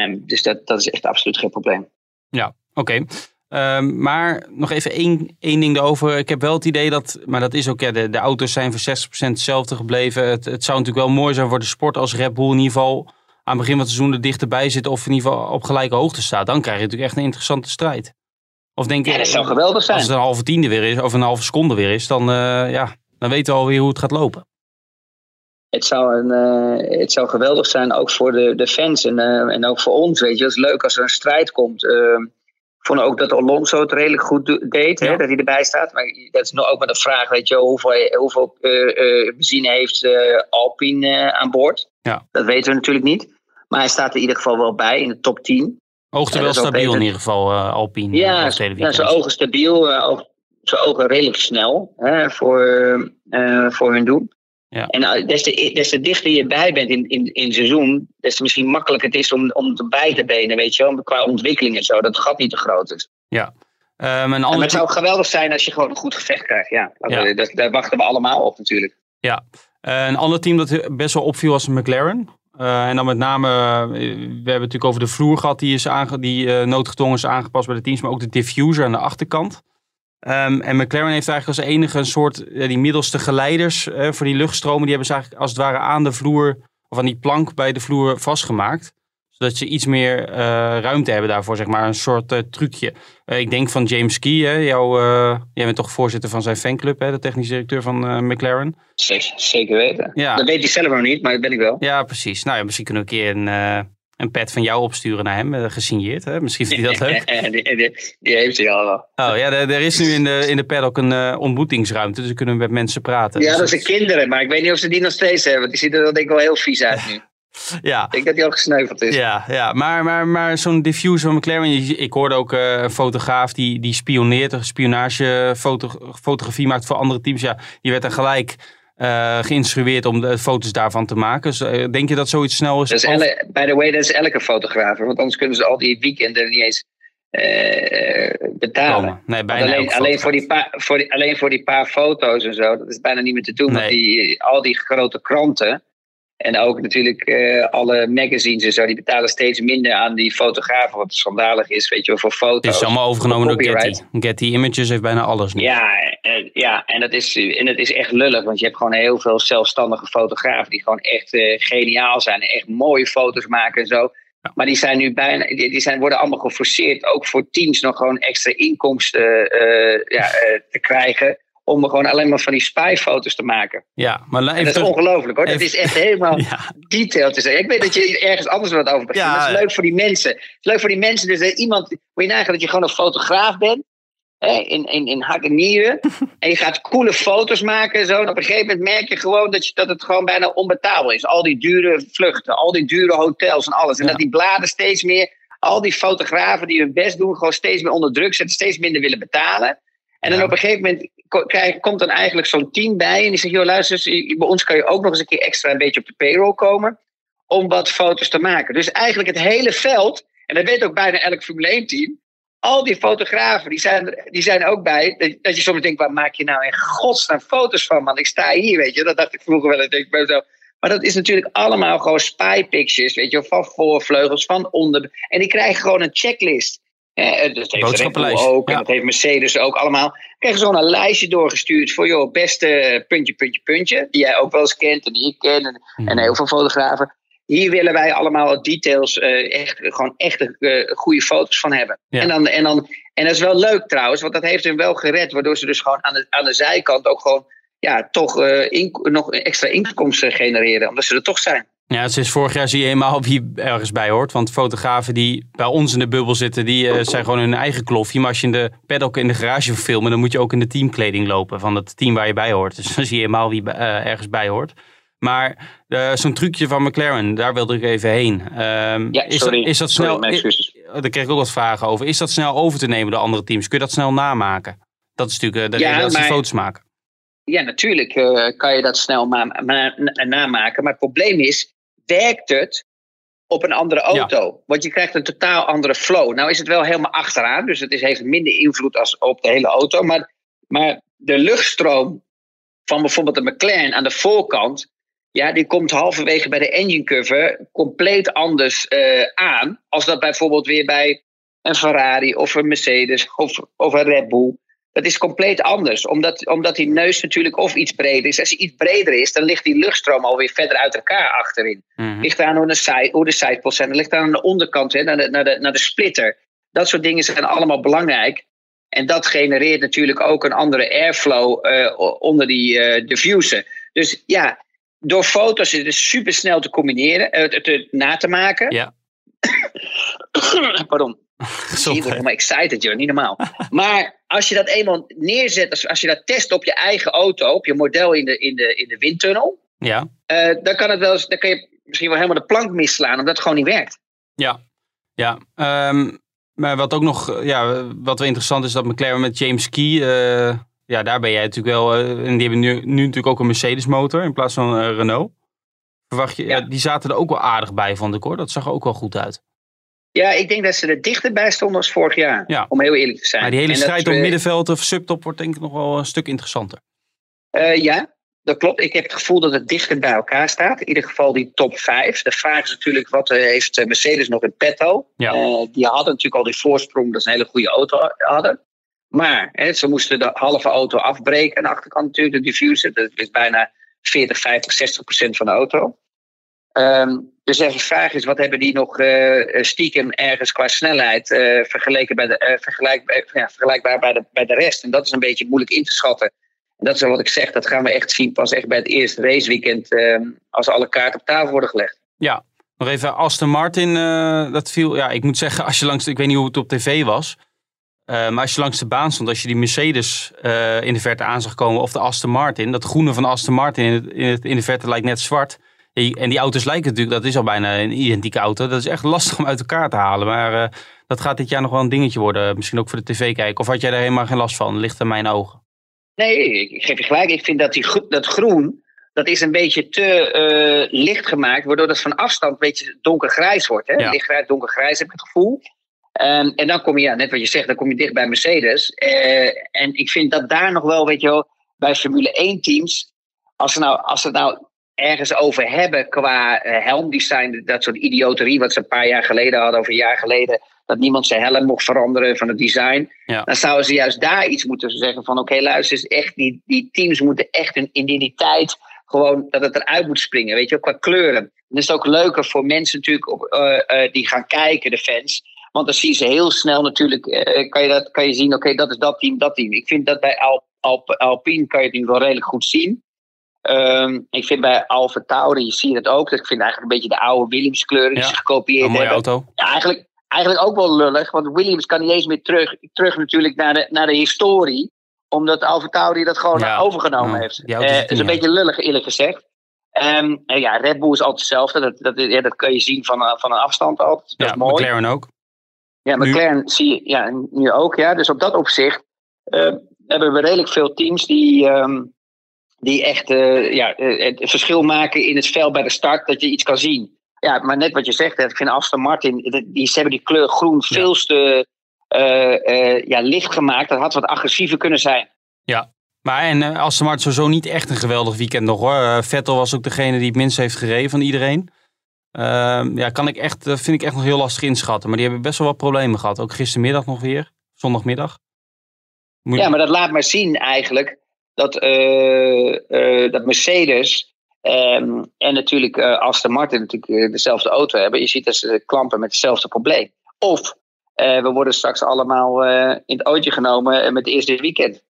Um, dus dat, dat is echt absoluut geen probleem. Ja, oké. Um, maar nog even één, één ding erover. Ik heb wel het idee dat, maar dat is ook, ja, de, de auto's zijn voor 60% hetzelfde gebleven. Het, het zou natuurlijk wel mooi zijn voor de sport als Red Bull in ieder geval aan het begin van het seizoen er dichterbij zit of in ieder geval op gelijke hoogte staat. Dan krijg je natuurlijk echt een interessante strijd. Of denk je, ja, dat zou geweldig zijn. Als het een halve tiende weer is, of een halve seconde weer is, dan, uh, ja, dan weten we alweer hoe het gaat lopen. Het zou, een, uh, het zou geweldig zijn, ook voor de, de fans en, uh, en ook voor ons. Weet je, het is leuk als er een strijd komt. Ehm, ik vond ook dat Alonso het redelijk goed deed, ja. hè, dat hij erbij staat. Maar dat is nog ook met de vraag, weet je, hoeveel, hoeveel benzine heeft Alpine aan boord? Ja. Dat weten we natuurlijk niet. Maar hij staat er in ieder geval wel bij in de top 10. Oogte wel stabiel in ieder geval, uh, Alpine. Ja, ja zijn ogen stabiel, oog, zijn ogen redelijk snel hè, voor, voor hun doen. Ja. En des te, des te dichter je bij bent in, in, in het seizoen, des te misschien makkelijker het is om, om bij te benen, weet je wel, qua ontwikkeling en zo, dat het gat niet te groot is. Ja. Um, ander... maar het zou geweldig zijn als je gewoon een goed gevecht krijgt, ja. ja. Dat, daar wachten we allemaal op natuurlijk. Ja. een ander team dat best wel opviel was McLaren. Uh, en dan met name, uh, we hebben het natuurlijk over de vloer gehad, die, is aange die uh, noodgedwongen is aangepast bij de teams, maar ook de diffuser aan de achterkant. Um, en McLaren heeft eigenlijk als enige een soort, die middelste geleiders voor die luchtstromen, die hebben ze eigenlijk als het ware aan de vloer, of aan die plank bij de vloer vastgemaakt zodat ze iets meer uh, ruimte hebben daarvoor, zeg maar. Een soort uh, trucje. Uh, ik denk van James Key, hè, jou, jij bent toch voorzitter van zijn fanclub, hè, de technisch directeur van McLaren. Zeker, zeker weten. Ja. Dat weet hij zelf nog niet, maar dat ben ik wel. Ja, precies. Nou ja, misschien kunnen we een keer een, een pad van jou opsturen naar hem, gesigneerd. Hè? Misschien vindt hij dat leuk. die, die, die, heeft hij al wel. Oh ja, er, er is nu in de, in de paddock een ontmoetingsruimte, dus we kunnen met mensen praten. Ja, dus dat zijn kinderen, maar ik weet niet of ze die nog steeds hebben. Die ziet er denk ik wel heel vies uit nu. Ja. Ik denk dat hij al gesneuveld is. Ja, ja. maar, maar, maar zo'n diffuser van McLaren. Ik hoorde ook uh, een fotograaf die, die spioneert, een spionagefotografie maakt voor andere teams. Ja, die werd dan gelijk uh, geïnstrueerd om de foto's daarvan te maken. Dus, uh, denk je dat zoiets snel is? Dat is elle, by the way, dat is elke fotograaf. Want anders kunnen ze al die weekenden niet eens betalen. Nee, bijna alleen, alleen, voor die paar, voor die, alleen voor die paar foto's en zo, dat is bijna niet meer te doen. Nee. Want die, al die grote kranten en ook natuurlijk uh, alle magazines en zo, die betalen steeds minder aan die fotografen, wat schandalig is, weet je wel, voor foto's. Het is allemaal overgenomen door Getty. Getty Images heeft bijna alles nu. Ja, en, ja en, dat is, en dat is echt lullig, want je hebt gewoon heel veel zelfstandige fotografen die gewoon echt uh, geniaal zijn en echt mooie foto's maken en zo. Ja. Maar die zijn nu bijna, die, zijn, worden allemaal geforceerd, ook voor teams nog gewoon extra inkomsten ja, te krijgen om gewoon alleen maar van die spyfoto's te maken. Ja, maar dat is ongelooflijk hoor. Dat is echt helemaal ja. te zeggen. Ik weet dat je ergens anders wat over begint. Ja. Dat is leuk voor die mensen. Het is leuk voor die mensen. Dus dat iemand, moet je nagaan dat je gewoon een fotograaf bent. Hè, in, in, in hak en nieren. en je gaat coole foto's maken en zo. En op een gegeven moment merk je gewoon dat, je, dat het gewoon bijna onbetaalbaar is. Al die dure vluchten, al die dure hotels en alles. En ja. dat die bladen steeds meer, al die fotografen die hun best doen, gewoon steeds meer onder druk zetten, steeds minder willen betalen. En dan op een gegeven moment krijg, komt dan eigenlijk zo'n team bij. En die zegt, joh luister, bij ons kan je ook nog eens een keer extra een beetje op de payroll komen. Om wat foto's te maken. Dus eigenlijk het hele veld, en dat weet ook bijna elk Formule 1 team. Al die fotografen, die zijn, die zijn ook bij. Dat, dat je soms denkt, waar maak je nou in godsnaam foto's van man? Ik sta hier, weet je. Dat dacht ik vroeger wel. Ik denk bij zo. Maar dat is natuurlijk allemaal gewoon spy pictures, weet je, van voorvleugels, van onder. En die krijgen gewoon een checklist. Eh, dat heeft Red Bull ook, en dat heeft Mercedes ook allemaal. Krijgen ze gewoon een lijstje doorgestuurd voor joh, beste puntje, puntje, puntje. Die jij ook wel eens kent en die ik ken en, mm. en heel veel fotografen. Hier willen wij allemaal details, uh, echt, gewoon echte uh, goede foto's van hebben. Ja. En, dan, en, dan, en dat is wel leuk trouwens, want dat heeft hem wel gered. Waardoor ze dus gewoon aan de, aan de zijkant ook gewoon ja, toch uh, in, nog extra inkomsten genereren. Omdat ze er toch zijn. Ja, sinds vorig jaar zie je eenmaal wie ergens bij hoort. Want fotografen die bij ons in de bubbel zitten, die uh, zijn gewoon hun eigen klofje. Maar als je in de paddock in de garage wil filmen, dan moet je ook in de teamkleding lopen van het team waar je bij hoort. Dus dan zie je eenmaal wie uh, ergens bij hoort. Maar uh, zo'n trucje van McLaren, daar wilde ik even heen. Um, ja, is. Dat, is dat snel? Sorry, is, daar kreeg ik ook wat vragen over. Is dat snel over te nemen door andere teams? Kun je dat snel namaken? Dat is natuurlijk de ja, reden dat ze foto's maken. Ja, natuurlijk kan je dat snel namaken. Maar het probleem is, werkt het op een andere auto. Ja. Want je krijgt een totaal andere flow. Nou is het wel helemaal achteraan, dus het is, heeft minder invloed als op de hele auto. Maar, maar de luchtstroom van bijvoorbeeld de McLaren aan de voorkant, ja, die komt halverwege bij de engine cover compleet anders uh, aan. Als dat bijvoorbeeld weer bij een Ferrari of een Mercedes of, of een Red Bull. Dat is compleet anders, omdat, omdat die neus natuurlijk of iets breder is. Als hij iets breder is, dan ligt die luchtstroom alweer verder uit elkaar achterin. Mm Ligt aan hoe de, side, hoe de sidepods zijn. Dan ligt aan de onderkant, hè, naar, de, naar, de, naar de splitter. Dat soort dingen zijn allemaal belangrijk. En dat genereert natuurlijk ook een andere airflow uh, onder die uh, diffuser. Dus ja, door foto's is het super snel te combineren, uh, te, na te maken. Ja. Pardon. Je wordt helemaal excited, joh. Niet normaal. maar als je dat eenmaal neerzet, als, als je dat test op je eigen auto, op je model in de, in de, in de windtunnel, ja. Uh, dan kan het wel eens, dan kan je misschien wel helemaal de plank misslaan, omdat het gewoon niet werkt. Ja, ja. Um, maar wat ook nog, ja, wat wel interessant is, dat McLaren met James Key, uh, ja, daar ben jij natuurlijk wel, uh, en die hebben nu, nu natuurlijk ook een Mercedes motor in plaats van Renault. Verwacht je, ja. die zaten er ook wel aardig bij, vond ik hoor. Dat zag er ook wel goed uit. Ja, ik denk dat ze er dichterbij stonden als vorig jaar. Ja. Om heel eerlijk te zijn. Maar die hele en strijd om middenveld of subtop wordt denk ik nog wel een stuk interessanter. Uh, ja, dat klopt. Ik heb het gevoel dat het dichter bij elkaar staat. In ieder geval die top 5. De vraag is natuurlijk, wat uh, heeft Mercedes nog in petto? Ja. Uh, die hadden natuurlijk al die voorsprong dat ze een hele goede auto hadden. Maar hè, ze moesten de halve auto afbreken. Aan de achterkant natuurlijk, de diffuser. Dat is bijna 40, 50, 60 procent van de auto. Um, dus de vraag is, wat hebben die nog uh, stiekem ergens qua snelheid uh, vergeleken bij de, vergelijk, ja, vergelijkbaar bij de, bij de rest? En dat is een beetje moeilijk in te schatten. En dat is wat ik zeg, dat gaan we echt zien pas echt bij het eerste raceweekend ehm, als alle kaarten op tafel worden gelegd. Ja, nog even Aston Martin, dat viel, ja, ik moet zeggen, als je langs, ik weet niet hoe het op tv was, maar als je langs de baan stond, als je die Mercedes in de verte aan zag komen of de Aston Martin, dat groene van Aston Martin in, het, in, het, in de verte lijkt net zwart. En die auto's lijken natuurlijk, dat is al bijna een identieke auto. Dat is echt lastig om uit elkaar te halen. Maar uh, dat gaat dit jaar nog wel een dingetje worden. Misschien ook voor de tv kijken. Of had jij daar helemaal geen last van? Ligt aan mijn ogen. Nee, ik geef je gelijk. Ik vind dat die, dat groen, dat is een beetje te uh, licht gemaakt. Waardoor dat van afstand een beetje donkergrijs wordt. Hè? Ja. Lichtgrijs, donkergrijs heb ik het gevoel. Um, en dan kom je, ja, net wat je zegt, dan kom je dicht bij Mercedes. Uh, en ik vind dat daar nog wel, weet je wel, bij Formule 1 teams. Als ze nou, als ze nou ergens over hebben qua uh, helmdesign. Dat soort idioterie wat ze een paar jaar geleden hadden, of een jaar geleden. Dat niemand zijn helm mocht veranderen van het design. Ja. Dan zouden ze juist daar iets moeten zeggen van... Oké, okay, luister eens, echt, die, die teams moeten echt een identiteit... Gewoon dat het eruit moet springen, weet je, qua kleuren. Dan is het ook leuker voor mensen natuurlijk op, uh, uh, die gaan kijken, de fans. Want dan zien ze heel snel natuurlijk, kan, je dat, kan je zien, oké, okay, dat is dat team, dat team. Ik vind dat bij Alp, Alp, Alpine kan je het wel redelijk goed zien. Um, ik vind bij Alfa Tauri, je ziet het ook. Ik vind eigenlijk een beetje de oude Williams kleuren die Ja, ze gekopieerd Een mooie hebben. auto. Ja, eigenlijk, eigenlijk ook wel lullig, want Williams kan niet eens meer terug, terug natuurlijk naar de, naar de historie. Omdat Alfa Tauri dat gewoon Ja, overgenomen ja, heeft. Eh, Het is een beetje lullig eerlijk gezegd. Um, en ja, Red Bull is altijd hetzelfde. Dat, dat, ja, dat kun je zien van, een- van een afstand altijd. Dat Ja, is mooi. McLaren ook. Ja, Nu- McLaren zie je ja, nu ook. Ja. Dus op dat opzicht eh, hebben we redelijk veel teams die, ehm, die echt eh, ja, eh, het verschil maken in het veld bij de start, dat je iets kan zien. Ja, maar net wat je zegt, ik vind Aston Martin, die, ze hebben die kleur groen veel te eh, ja, licht gemaakt. Dat had wat agressiever kunnen zijn. Maar en uh, Aston Martin sowieso niet echt een geweldig weekend nog hoor. Vettel was ook degene die het minst heeft gereden van iedereen. Ehm, ja, kan ik echt, vind ik echt nog heel lastig inschatten. Maar die hebben best wel wat problemen gehad. Ook gistermiddag nog weer. Zondagmiddag. Moet- Ja, maar dat laat maar zien eigenlijk dat, eh, eh, dat Mercedes ehm, en natuurlijk eh, Aston Martin natuurlijk dezelfde auto hebben. Je ziet dat ze klampen met hetzelfde probleem. Of we worden straks allemaal in het ootje genomen met het eerste weekend.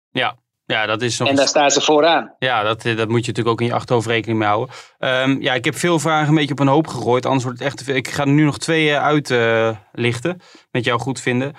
ja, dat is nog En daar staan ze vooraan. Ja, dat, dat moet je natuurlijk ook in je achterhoofd rekening mee houden. Ehm, ja, ik heb veel vragen een beetje op een hoop gegooid. Anders wordt het echt te veel. Ik ga er nu nog twee uitlichten. met jou goed vinden.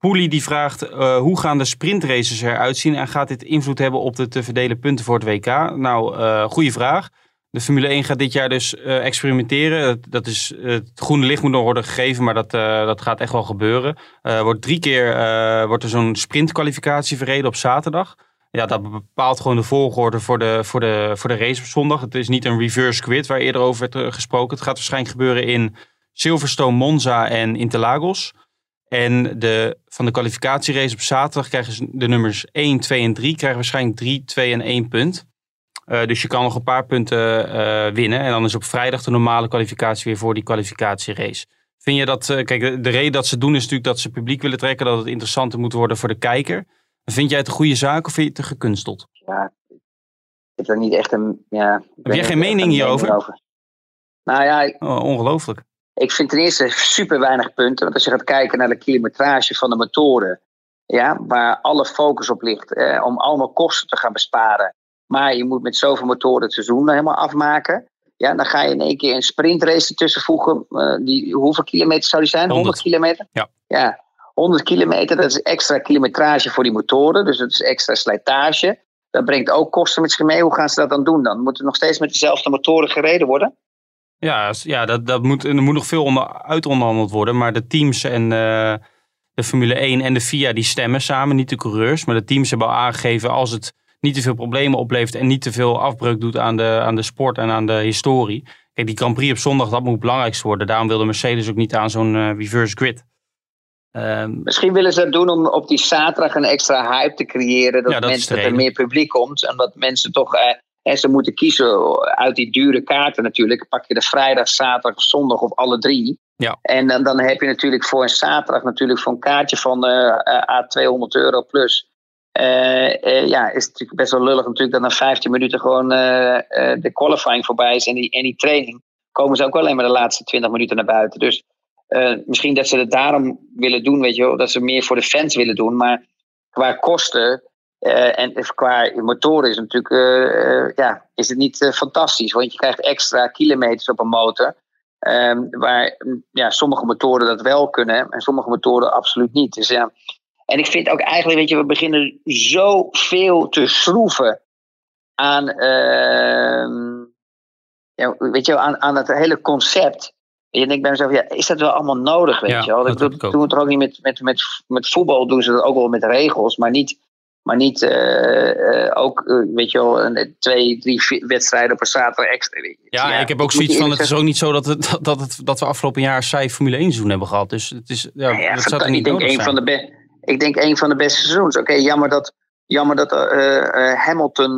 Poelie die vraagt, eh, hoe gaan de sprintraces eruit zien? En gaat dit invloed hebben op de te verdelen punten voor het WK? Nou, eh goede vraag. De Formule 1 gaat dit jaar dus eh, experimenteren. Dat, is, het groene licht moet nog worden gegeven, maar dat, dat gaat echt wel gebeuren. Wordt drie keer wordt er zo'n sprintkwalificatie verreden op zaterdag. Ja, dat bepaalt gewoon de volgorde voor de, voor, de, voor de race op zondag. Het is niet een reverse grid waar eerder over werd gesproken. Het gaat waarschijnlijk gebeuren in Silverstone, Monza en Interlagos. En de, van de kwalificatierace op zaterdag krijgen ze de nummers 1, 2 en 3 krijgen waarschijnlijk 3, 2 en 1 punt. Uh, dus je kan nog een paar punten uh, winnen. En dan is op vrijdag de normale kwalificatie weer voor die kwalificatierace. Vind je dat, uh, kijk, de, de, reden dat ze doen is natuurlijk dat ze publiek willen trekken, dat het interessanter moet worden voor de kijker. Vind jij het een goede zaak of vind je het te gekunsteld? Ja, ik heb er niet echt een. Ja, heb jij geen mening hierover? Over. Nou ja. Oh, ongelooflijk. Ik vind ten eerste super weinig punten. Want als je gaat kijken naar de kilometrage van de motoren. Ja, waar alle focus op ligt. Eh, om allemaal kosten te gaan besparen. Maar je moet met zoveel motoren het seizoen helemaal afmaken. Ja, dan ga je in één keer een sprintrace ertussen voegen. Uh, die, hoeveel kilometer zou die zijn? 100, 100 kilometer? Ja. ja. 100 kilometer, dat is extra kilometrage voor die motoren. Dus dat is extra slijtage. Dat brengt ook kosten met zich mee. Hoe gaan ze dat dan doen dan? Moet er nog steeds met dezelfde motoren gereden worden? Ja, ja dat, dat moet, er moet nog veel onder, uitonderhandeld worden. Maar de teams en uh, de Formule 1 en de FIA die stemmen samen, niet de coureurs. Maar de teams hebben al aangegeven als het niet te veel problemen oplevert en niet te veel afbreuk doet aan de, aan de sport en aan de historie. Kijk, die Grand Prix op zondag, dat moet het belangrijkste worden. Daarom wilde Mercedes ook niet aan zo'n uh, reverse grid. Um, Misschien willen ze dat doen om op die zaterdag een extra hype te creëren. Dat, ja, dat mensen, dat er meer publiek komt. En dat mensen toch uh, en ze moeten kiezen uit die dure kaarten natuurlijk. Pak je de vrijdag, zaterdag of zondag of alle drie. Ja. En dan, dan heb je natuurlijk voor een zaterdag natuurlijk voor een kaartje van uh, A 200 euro plus. Uh, uh, ja, is het natuurlijk best wel lullig natuurlijk dat na 15 minuten gewoon de qualifying voorbij is en die, en die training. Komen ze ook alleen maar de laatste 20 minuten naar buiten. Dus misschien dat ze het daarom willen doen, weet je wel. Dat ze meer voor de fans willen doen. Maar qua kosten uh, en qua motoren is het natuurlijk uh, ja, is het niet fantastisch. Want je krijgt extra kilometers op een motor. Um, waar ja, sommige motoren dat wel kunnen en sommige motoren absoluut niet. Dus ja. En ik vind ook eigenlijk, weet je, we beginnen zoveel te schroeven aan, uh, ja, weet je, aan, aan het hele concept. En je denkt bij mezelf, ja, is dat wel allemaal nodig, weet ja, je wel? Dat, dat doen we toch ook niet met, met, met, met voetbal, doen ze dat ook wel met regels, maar niet maar niet uh, uh, ook, uh, weet je wel, een, twee, drie wedstrijden per zaterdag extra. Ja, ja, ik heb ook zoiets van, het is ook niet zo dat, het, dat, het, dat we afgelopen jaar saai Formule 1 seizoen hebben gehad. Dus het is, ja, dat zou niet ik denk een van de Ik denk een van de beste seizoens. Oké, jammer dat, jammer dat Hamilton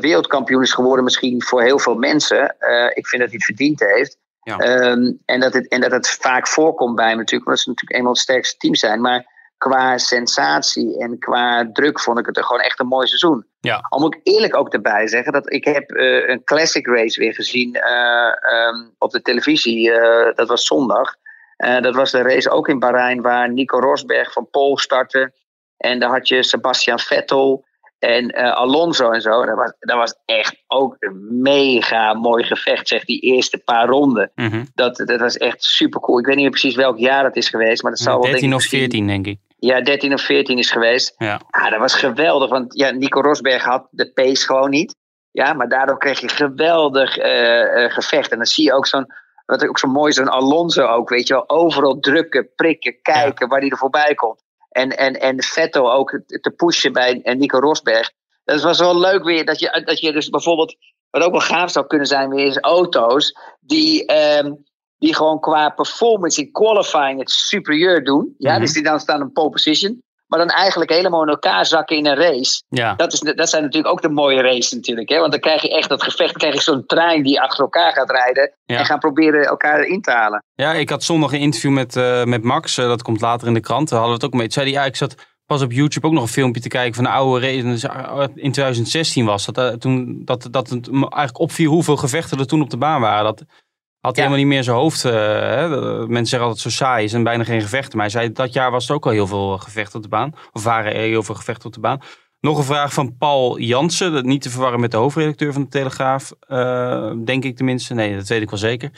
wereldkampioen is geworden misschien voor heel veel mensen. ik vind dat hij het verdiend heeft. Ja. Um, en, dat het, en dat het vaak voorkomt bij hem natuurlijk, omdat ze natuurlijk eenmaal het sterkste team zijn. Maar qua sensatie en qua druk vond ik het gewoon echt een mooi seizoen. Ja. Al moet ik eerlijk ook erbij zeggen dat ik heb uh, een classic race weer gezien uh, um, op de televisie. Uh, dat was zondag. dat was de race ook in Bahrein waar Nico Rosberg van Pol startte. En daar had je Sebastian Vettel en Alonso en zo. Dat was, dat was echt ook een mega mooi gevecht, zeg, die eerste paar ronden. Mm -hmm. dat, dat was echt super cool. Ik weet niet meer precies welk jaar het is geweest, maar dat zou wel 13 of 14 denk ik. Ja, 13 of 14 is geweest. Ja. Ah, dat was geweldig. Want ja, Nico Rosberg had de pace gewoon niet. Ja, maar daardoor kreeg je geweldig uh, uh, gevecht. En dan zie je ook zo'n, wat ook zo mooi is, zo'n Alonso ook, weet je wel. Overal drukken, prikken, kijken ja. waar hij er voorbij komt. En, en, en Vettel ook te pushen bij Nico Rosberg. Dat was wel leuk weer, dat je, dat je dus bijvoorbeeld, wat ook wel gaaf zou kunnen zijn weer, is auto's die... Um, die gewoon qua performance in qualifying het superieur doen. Ja, mm-hmm. dus die dan staan in pole position. Maar dan eigenlijk helemaal in elkaar zakken in een race. Ja. Dat, is, dat zijn natuurlijk ook de mooie races natuurlijk. Hè? Want dan krijg je echt dat gevecht. Dan krijg je zo'n trein die achter elkaar gaat rijden. Ja. En gaan proberen elkaar in te halen. Ja, ik had zondag een interview met, uh, met Max. Uh, dat komt later in de krant. Daar hadden we het ook mee. Zei hij, ja, ik zat pas op YouTube ook nog een filmpje te kijken van een oude race. In 2016 was dat. Uh, toen dat, dat het eigenlijk opviel hoeveel gevechten er toen op de baan waren. Dat, had hij helemaal niet meer zijn hoofd. Uh, hè? Mensen zeggen altijd zo saai is en bijna geen gevechten. Maar hij zei dat jaar was er ook al heel veel gevechten op de baan. Of waren er heel veel gevechten op de baan. Nog een vraag van Paul Jansen. Niet te verwarren met de hoofdredacteur van de Telegraaf. Uh, denk ik tenminste. Nee, dat weet ik wel zeker.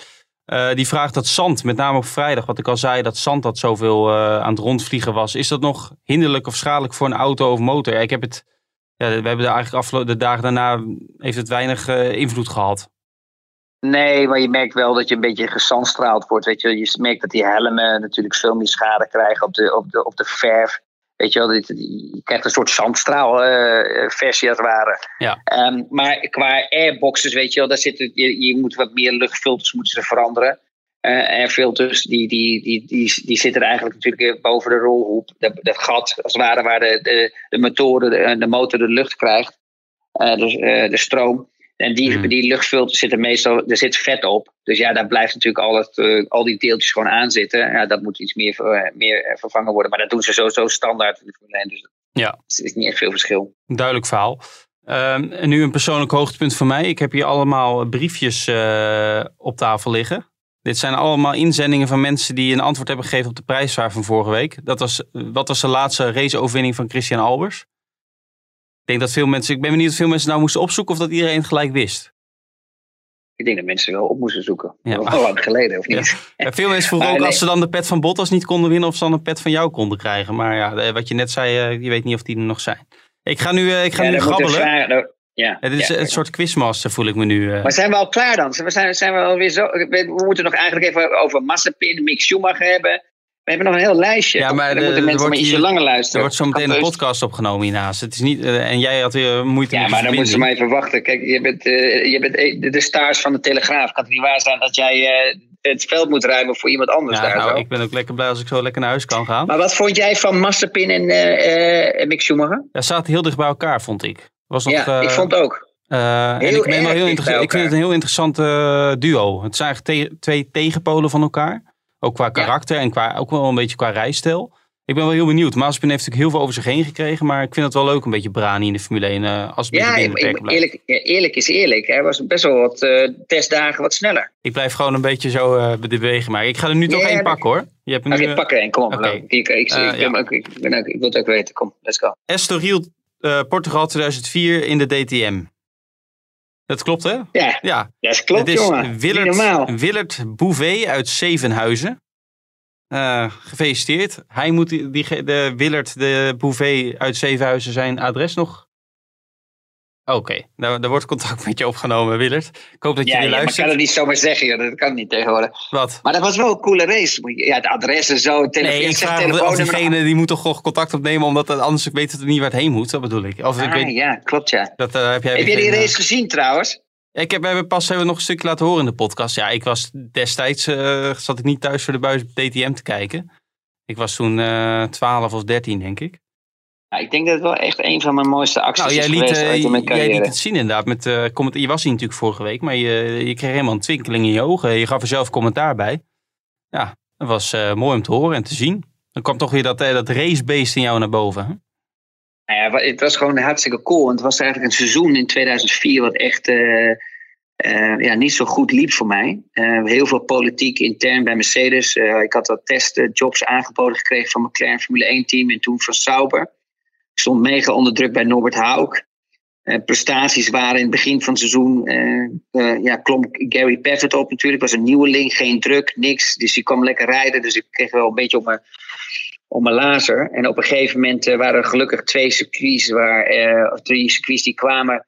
Uh, die vraagt dat zand, met name op vrijdag, wat ik al zei, dat zand dat zoveel aan het rondvliegen was. Is dat nog hinderlijk of schadelijk voor een auto of motor? Ik heb het, ja, we hebben er eigenlijk afgelopen de dagen daarna heeft het weinig invloed gehad. Nee, maar je merkt wel dat je een beetje gesandstraald wordt. Weet je. je merkt dat die helmen natuurlijk veel meer schade krijgen op de, op de, op de verf. Weet je wel, je krijgt een soort zandstraal uh, versie als het ware. Ja. Um, maar qua airboxes, weet je wel, daar zit, je, je moet wat meer luchtfilters moeten ze veranderen. Uh, airfilters, die, die, die, die, die zitten eigenlijk natuurlijk boven de rolhoep. Dat, dat gat, als het ware, waar de, de, de, motoren, de, de motor de lucht krijgt. Uh, dus, uh, de stroom. En die, Hmm. die luchtfilter zit er meestal, er zit vet op. Dus ja, daar blijft natuurlijk al, het, uh, al die deeltjes gewoon aan zitten. Ja, dat moet iets meer, ver, meer vervangen worden. Maar dat doen ze sowieso standaard in de Formule 1. Dus Ja. het is niet echt veel verschil. Duidelijk verhaal. Um, en nu een persoonlijk hoogtepunt voor mij. Ik heb hier allemaal briefjes uh, op tafel liggen. Dit zijn allemaal inzendingen van mensen die een antwoord hebben gegeven op de prijsvraag van vorige week. Dat was, wat was de laatste raceoverwinning van Christian Albers? Ik denk dat veel mensen, ik ben benieuwd of veel mensen nou moesten opzoeken of dat iedereen het gelijk wist. Ik denk dat mensen wel op moesten zoeken. Ja. Al lang geleden, of niet? Ja. Veel mensen vroegen ook nee. als ze dan de pet van Bottas niet konden winnen of ze dan een pet van jou konden krijgen. Maar ja, wat je net zei, je weet niet of die er nog zijn. Ik ga nu, ik ga ja, nu grabbelen. Vragen, ja, het is een soort quizmaster, voel ik me nu. Maar zijn we al klaar dan? We zijn, zijn we alweer zo. We moeten nog eigenlijk even over Massapin, Mick Schumacher hebben. We hebben nog een heel lijstje. Ja, maar dan moeten mensen maar ietsje langer luisteren. Er wordt zo meteen een podcast opgenomen hiernaast. Het is niet, uh, en jij had weer moeite ja, met Ja, maar dan moeten ze maar even wachten. Kijk, je bent, uh, je bent de, de stars van de Telegraaf. Kan het niet waar zijn dat jij uh, het veld moet ruimen voor iemand anders ja, daar? Nou, zo? ik ben ook lekker blij als ik zo lekker naar huis kan gaan. Maar wat vond jij van Massapin en uh, Mick Schumacher? Ja, zaten heel dicht bij elkaar, vond ik. Was nog, ja, ik vond ook. Uh, en ik, ben wel heel ik vind het een heel interessant uh, duo. Het zijn eigenlijk te twee tegenpolen van elkaar. Ook qua karakter ja. en qua, ook wel een beetje qua rijstijl. Ik ben wel heel benieuwd. Mazepin heeft natuurlijk heel veel over zich heen gekregen. Maar ik vind het wel leuk een beetje brani in de Formule 1. Uh, als ja, ik, ik, eerlijk, eerlijk is eerlijk. Hij was best wel wat uh, testdagen wat sneller. Ik blijf gewoon een beetje zo uh, bewegen. Maar ik ga er nu toch ja, één dat... pakken hoor. Je hebt nu, okay, pak er één. Kom op. Okay. Ik, ik, ook, ben ook, ik wil het ook weten. Kom, let's go. Estoril Portugal 2004 in de DTM. Dat klopt, hè? Ja, ja. dat klopt, Het is jongen. Willert, Willert Bouvet uit Zevenhuizen. Uh, gefeliciteerd. Hij moet die, die, de Willert de Bouvet uit Zevenhuizen zijn adres nog. Oké, okay. nou, daar wordt contact met je opgenomen, Willert. Ik hoop dat je ja, weer ja, luistert. Maar ik kan het niet zomaar zeggen, joh. dat kan niet tegenwoordig. Wat? Maar dat was wel een coole race. Ja, het adres en zo. Telefoon, nee, ik vraag of diegene die moet toch contact opnemen, omdat anders ik weet het niet waar het heen moet. Dat bedoel ik. Of, ah, ik weet, ja, klopt ja. Dat, uh, heb jij, heb jij die race gezien trouwens? Ik heb, we hebben pas hebben we nog een stukje laten horen in de podcast. Ja, ik was destijds, uh, zat ik niet thuis voor de buis DTM te kijken. Ik was toen uh, 12 of 13, denk ik. Ja, ik denk dat het wel echt een van mijn mooiste acties nou, jij is liet, geweest uit mijn jij liet het zien inderdaad. Met, uh, comment, je was hier natuurlijk vorige week, maar je, je kreeg helemaal een twinkeling in je ogen. Je gaf er zelf commentaar bij. Ja, dat was uh, mooi om te horen en te zien. Dan kwam toch weer dat, uh, dat racebeest in jou naar boven. Hè? Nou ja, het was gewoon hartstikke cool. Want het was eigenlijk een seizoen in 2004 wat echt uh, ja, niet zo goed liep voor mij. Uh, heel veel politiek intern bij Mercedes. Uh, ik had wat testjobs aangeboden gekregen van McLaren Formule 1 team en toen van Sauber. Stond mega onder druk bij Norbert Hauk. prestaties waren in het begin van het seizoen. ja, klom Gary Paffett op natuurlijk. Was een nieuweling, geen druk, niks. Dus die kwam lekker rijden. Dus ik kreeg wel een beetje op mijn om mijn laser. En op een gegeven moment waren er gelukkig twee circuits, waar, of drie circuits die kwamen,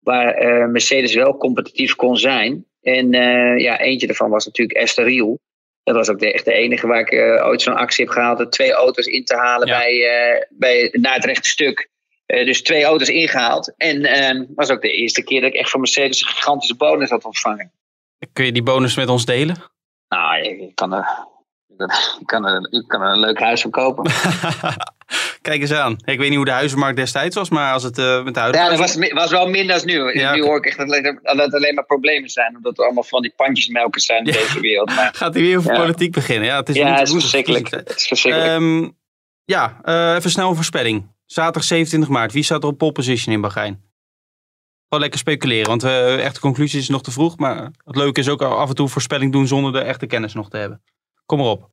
waar Mercedes wel competitief kon zijn. En ja, eentje daarvan was natuurlijk Estoril. Dat was ook de, echt de enige waar ik ooit zo'n actie heb gehaald. Twee auto's in te halen ja. bij, bij, naar het rechte stuk. dus twee auto's ingehaald. En ehm, was ook de eerste keer dat ik echt van Mercedes een gigantische bonus had ontvangen. Kun je die bonus met ons delen? Nou, ik kan er ik kan, er, ik kan er een leuk huis van kopen. Kijk eens aan. Ik weet niet hoe de huizenmarkt destijds was, maar als het uh, met de huizen... Ja, dat was, was wel minder dan nu. Ja, nu hoor ik echt dat, het alleen maar problemen zijn. Omdat er allemaal van die pandjesmelkers zijn in ja. deze wereld. Maar, Gaat hij weer over ja. politiek beginnen? Ja, het is, ja, het is verschrikkelijk. Het is verschrikkelijk. Um, ja, uh, even snel een voorspelling. Zaterdag 27 maart. Wie staat er op pole position in Bahrein? Gewoon lekker speculeren, want uh, echte conclusie is nog te vroeg. Maar het leuke is ook af en toe voorspelling doen zonder de echte kennis nog te hebben. Kom maar op.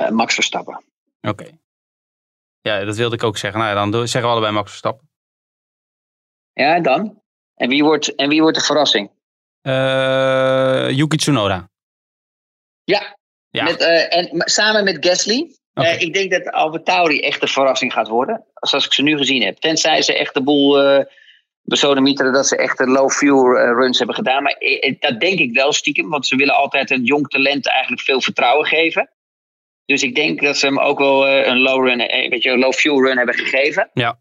Uh, Max Verstappen. Oké. Okay. Ja, dat wilde ik ook zeggen. Nou ja, dan zeggen we allebei Max Verstappen. Ja, en dan? En wie wordt, en wie wordt de verrassing? Uh, Yuki Tsunoda. Ja. ja. Met, uh, en samen met Gasly. Okay. Uh, ik denk dat Albert Tauri echt de verrassing gaat worden. Zoals ik ze nu gezien heb. Tenzij ze echt de boel besodemieteren dat ze echt de low fuel uh, runs hebben gedaan. Maar dat denk ik wel stiekem. Want ze willen altijd een jong talent eigenlijk veel vertrouwen geven. Dus ik denk dat ze hem ook wel een low, run, een beetje een low fuel run hebben gegeven. Ja.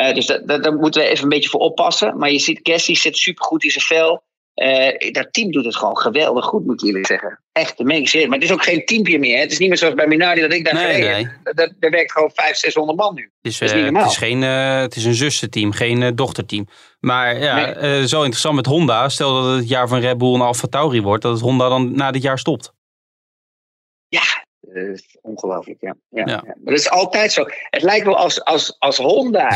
Uh, dus dat, dat, daar moeten we even een beetje voor oppassen. Maar je ziet, Gasly zit supergoed in zijn vel. Eh, dat team doet het gewoon geweldig goed, moet ik eerlijk zeggen. Echt, dat meen ik zeer. Maar het is ook geen teampje meer. Hè. Het is niet meer zoals bij Minardi dat ik daar Nee, gereden nee. Daar, daar werkt gewoon 500, 600 man nu. Het is, Dat is eh, niet normaal. het is, geen, eh, het is een zussenteam, geen dochterteam. Maar ja, Nee. zo interessant met Honda. Stel dat het het jaar van Red Bull en Alfa Tauri wordt, dat het Honda dan na dit jaar stopt. Ja, dat ongelooflijk. Ja. Ja, Ja. ja. Maar dat is altijd zo. Het lijkt wel als, als, als Honda,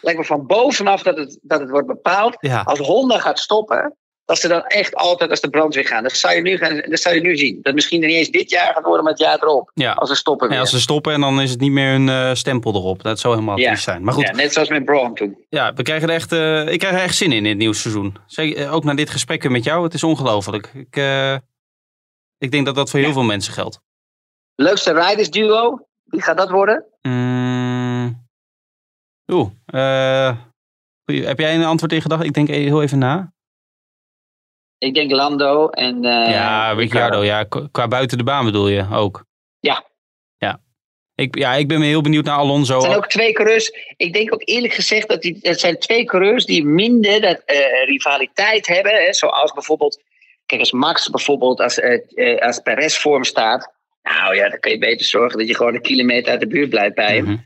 lijkt me van bovenaf dat het, dat het wordt bepaald. Als Honda gaat stoppen, dat ze dan echt altijd als de brandweer gaan. Dat zou je nu, gaan, dat zou je nu zien. Dat misschien er niet eens dit jaar gaat worden, maar het jaar erop. ja. Als ze stoppen En weer. als ze stoppen en dan is het niet meer een eh, stempel erop. Dat zou helemaal Ja. zijn. Maar goed, Ja, net zoals met Braun toen. Ja, we krijgen er echt, eh, ik krijg er echt zin in in het nieuwe seizoen. Zeker, eh, ook na dit gesprek met jou. Het is ongelooflijk. Ik, ik denk dat dat voor heel veel mensen geldt. Leukste riders duo, wie gaat dat worden? Mm. Oeh, eh, heb jij een antwoord in gedachten? Ik denk heel even na. Ik denk Lando en eh, ja, Ricciardo. Ja, Qu- qua buiten de baan bedoel je ook. Ja. Ja. Ik, ja, ik ben heel benieuwd naar Alonso. Het zijn ook twee coureurs. Ik denk ook eerlijk gezegd dat die, het zijn twee coureurs die minder dat, eh, rivaliteit hebben. Hè, zoals bijvoorbeeld, kijk, als Max bijvoorbeeld, als, eh, als Perez voor hem staat. Nou ja, dan kun je beter zorgen dat je gewoon een kilometer uit de buurt blijft bij hem. Mhm.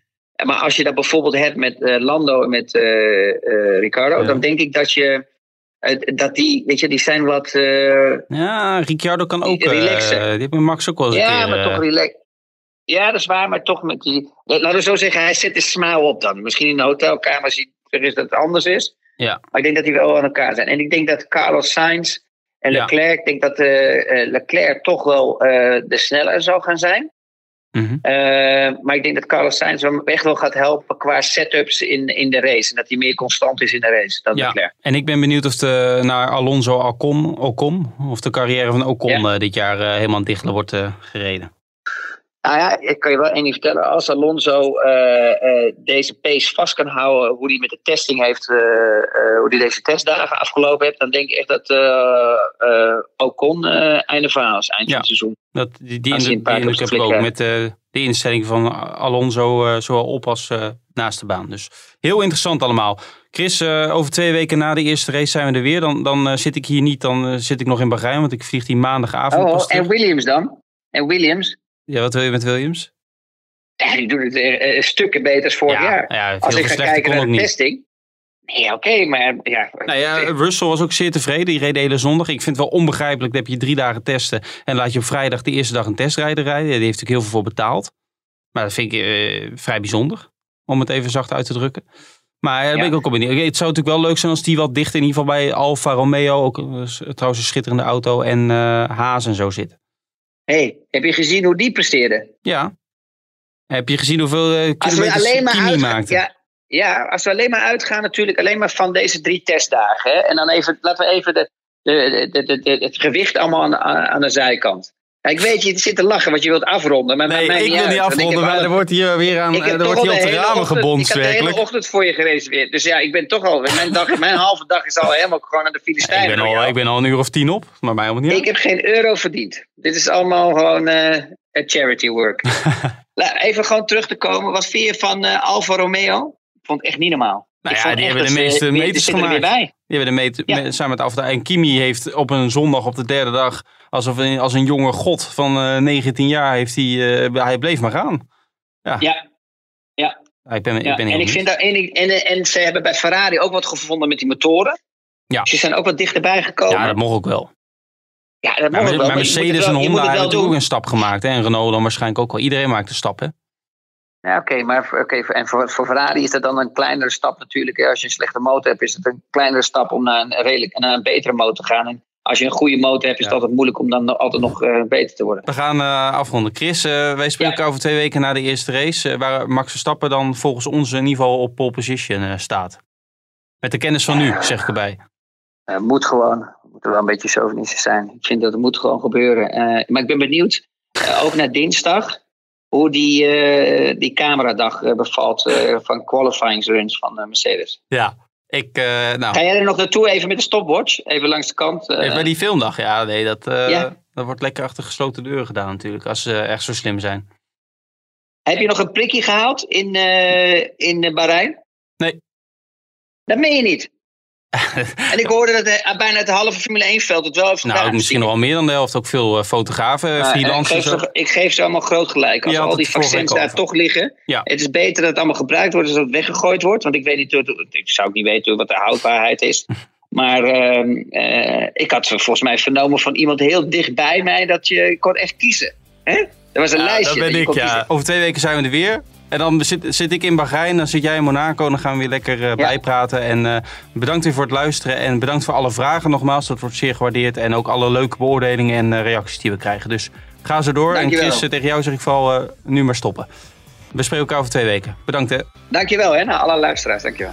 Maar als je dat bijvoorbeeld hebt met Lando en met eh, Ricardo, Ja. dan denk ik dat je. Eh, dat die, weet je, die zijn wat. eh, Ja, Ricciardo kan ook. eh Relaxen. die heeft met Max ook wel eens een ja, keer, maar eh, toch relaxed. Ja, dat is waar, maar toch met die. Laten we zo zeggen, hij zet de smile op dan. Misschien in de hotelkamer ziet is dat het anders is. Ja. Maar ik denk dat die wel aan elkaar zijn. En ik denk dat Carlos Sainz en Ja. Leclerc, ik denk dat eh, eh, Leclerc toch wel eh, de sneller zal gaan zijn. Mhm. Eh, maar ik denk dat Carlos Sainz hem echt wel gaat helpen qua setups in, in de race. En dat hij meer constant is in de race dan Ja. Leclerc. En ik ben benieuwd of de, naar Alonso Ocon, Ocon, of de carrière van Ocon Ja. eh, dit jaar eh, helemaal dichtelijk wordt gereden. Nou ja, ik kan je wel één ding vertellen. Als Alonso eh, eh, deze pace vast kan houden, hoe hij met de testing heeft, eh, hoe hij deze testdagen afgelopen heeft, dan denk ik echt dat Ocon einde verhaal is, eind Ja. van het seizoen. Dat, die die, indruk- die indruk heb ik ook met de instelling van Alonso, zowel op als naast de baan. Dus heel interessant allemaal. Chris, over twee weken na de eerste race zijn we er weer. Dan, dan zit ik hier niet, dan zit ik nog in Bahrein, want ik vlieg die maandagavond Oh, pas en Williams dan? En Williams? Ja, wat wil je met Williams? Ja, die doen het eh, eh, stukken beter als vorig ja, jaar. ja, Als ik ga kijken naar de testing. Nee, oké, maar ja. Nou ja, Russell was ook zeer tevreden. Die reed de hele zondag. Ik vind het wel onbegrijpelijk. Heb je drie dagen testen. En laat je op vrijdag de eerste dag een testrijder rijden. Die heeft natuurlijk heel veel voor betaald. Maar dat vind ik eh, vrij bijzonder. Om het even zacht uit te drukken. Maar daar ben ik ook op benieuwd. Het zou natuurlijk wel leuk zijn als die wat dicht in ieder geval bij Alfa Romeo. Ook trouwens een schitterende auto. En Haas en zo zit. Hey, heb je gezien hoe die presteerde? Ja. Heb je gezien hoeveel we kilometers Kimi uitgaan, maakte? ja, ja, als we alleen maar uitgaan natuurlijk alleen maar van deze drie testdagen. Hè, en dan even, laten we even de, de, het gewicht allemaal aan aan de zijkant. Ik weet, je zit te lachen, want je wilt afronden. Maar Nee, mij ik wil niet ik afronden. Maar alle- er wordt hier weer aan ik heb er wordt hier op de ramen gebonst Ik heb de hele ochtend voor je gereserveerd. Dus ja, ik ben toch al... Mijn, dag, mijn halve dag is al helemaal gewoon aan de Ik Filistijnen. ben, door al, ik ben al een uur of tien op, maar mij helemaal niet Ik heb geen euro verdiend. Dit is allemaal gewoon eh charity work. Even gewoon terug te komen. Wat vind je van eh Alfa Romeo? Ik vond het echt niet normaal. Nou ja, die hebben de dat meeste meters er gemaakt. Die hebben de meter, Ja. met- samen met Alfa. En Kimi heeft op een zondag op de derde dag, alsof een, als een jonge god van eh 19 jaar, heeft hij, eh, hij bleef maar gaan. Ja, Ja, ik ben, ik ja. ben en ik vind daar, en, ik- en, en ze hebben bij Ferrari ook wat gevonden met die motoren. Ja. Ze zijn ook wat dichterbij gekomen. Ja, dat mocht ook wel. Ja, dat Maar, mag ook wel. maar het Mercedes en wel- Honda hebben wel natuurlijk ook een stap gemaakt. Hè? En Renault dan waarschijnlijk ook wel. Iedereen maakt een stap, hè? Ja, oké, maar oké, en voor, voor Ferrari is dat dan een kleinere stap natuurlijk. Als je een slechte motor hebt, is het een kleinere stap om naar een, redelijk, naar een betere motor te gaan. En als je een goede motor hebt, is Ja. het altijd moeilijk om dan altijd nog eh, beter te worden. We gaan eh, afronden. Chris, eh, wij spreken Ja. over twee weken na de eerste race. waar Max Verstappen dan volgens ons in ieder geval op pole position staat. Met de kennis van nu, zeg ik erbij. Moet gewoon. We moeten wel een beetje chauvinistisch zijn. Ik vind dat het moet gewoon gebeuren. Maar ik ben benieuwd, ook naar dinsdag, hoe die, eh, die cameradag eh, bevalt eh, van qualifying runs van Mercedes. Ja, ik, eh, nou, Ga jij er nog naartoe even met de stopwatch? Even langs de kant. Even bij die filmdag, ja, nee, dat, Ja. dat wordt lekker achter gesloten deuren gedaan natuurlijk, als ze echt zo slim zijn. Heb je nog een prikje gehaald in, in Bahrein? Nee. Dat meen je niet. en ik hoorde dat de, bijna het halve Formule 1 veld het wel heeft gedaan. Nou, misschien nog wel meer dan de helft. Ook veel uh, fotografen, uh, freelancers. Ik geef, ik geef, ze allemaal groot gelijk. Als al die vaccins daar toch liggen. Ja. Het is beter dat het allemaal gebruikt wordt dan dat het weggegooid wordt. Want ik weet niet, ik zou ook niet weten wat de houdbaarheid is. Maar uh, ik had volgens mij vernomen van iemand heel dichtbij mij dat je kon echt kiezen. Hè? Er was een ja, lijstje. Dat ben ik, ja. Over twee weken zijn we er weer. En dan zit, zit, ik in Bahrein, dan zit jij in Monaco. Dan gaan we weer lekker uh, bijpraten. En uh, bedankt weer voor het luisteren. En bedankt voor alle vragen nogmaals. Dat wordt zeer gewaardeerd. En ook alle leuke beoordelingen en uh, reacties die we krijgen. Dus ga zo door. Dankjewel. En Chris, tegen jou zeg ik vooral nu maar stoppen. We spreken elkaar over twee weken. Bedankt hè. Dankjewel hè, naar alle luisteraars. Dankjewel.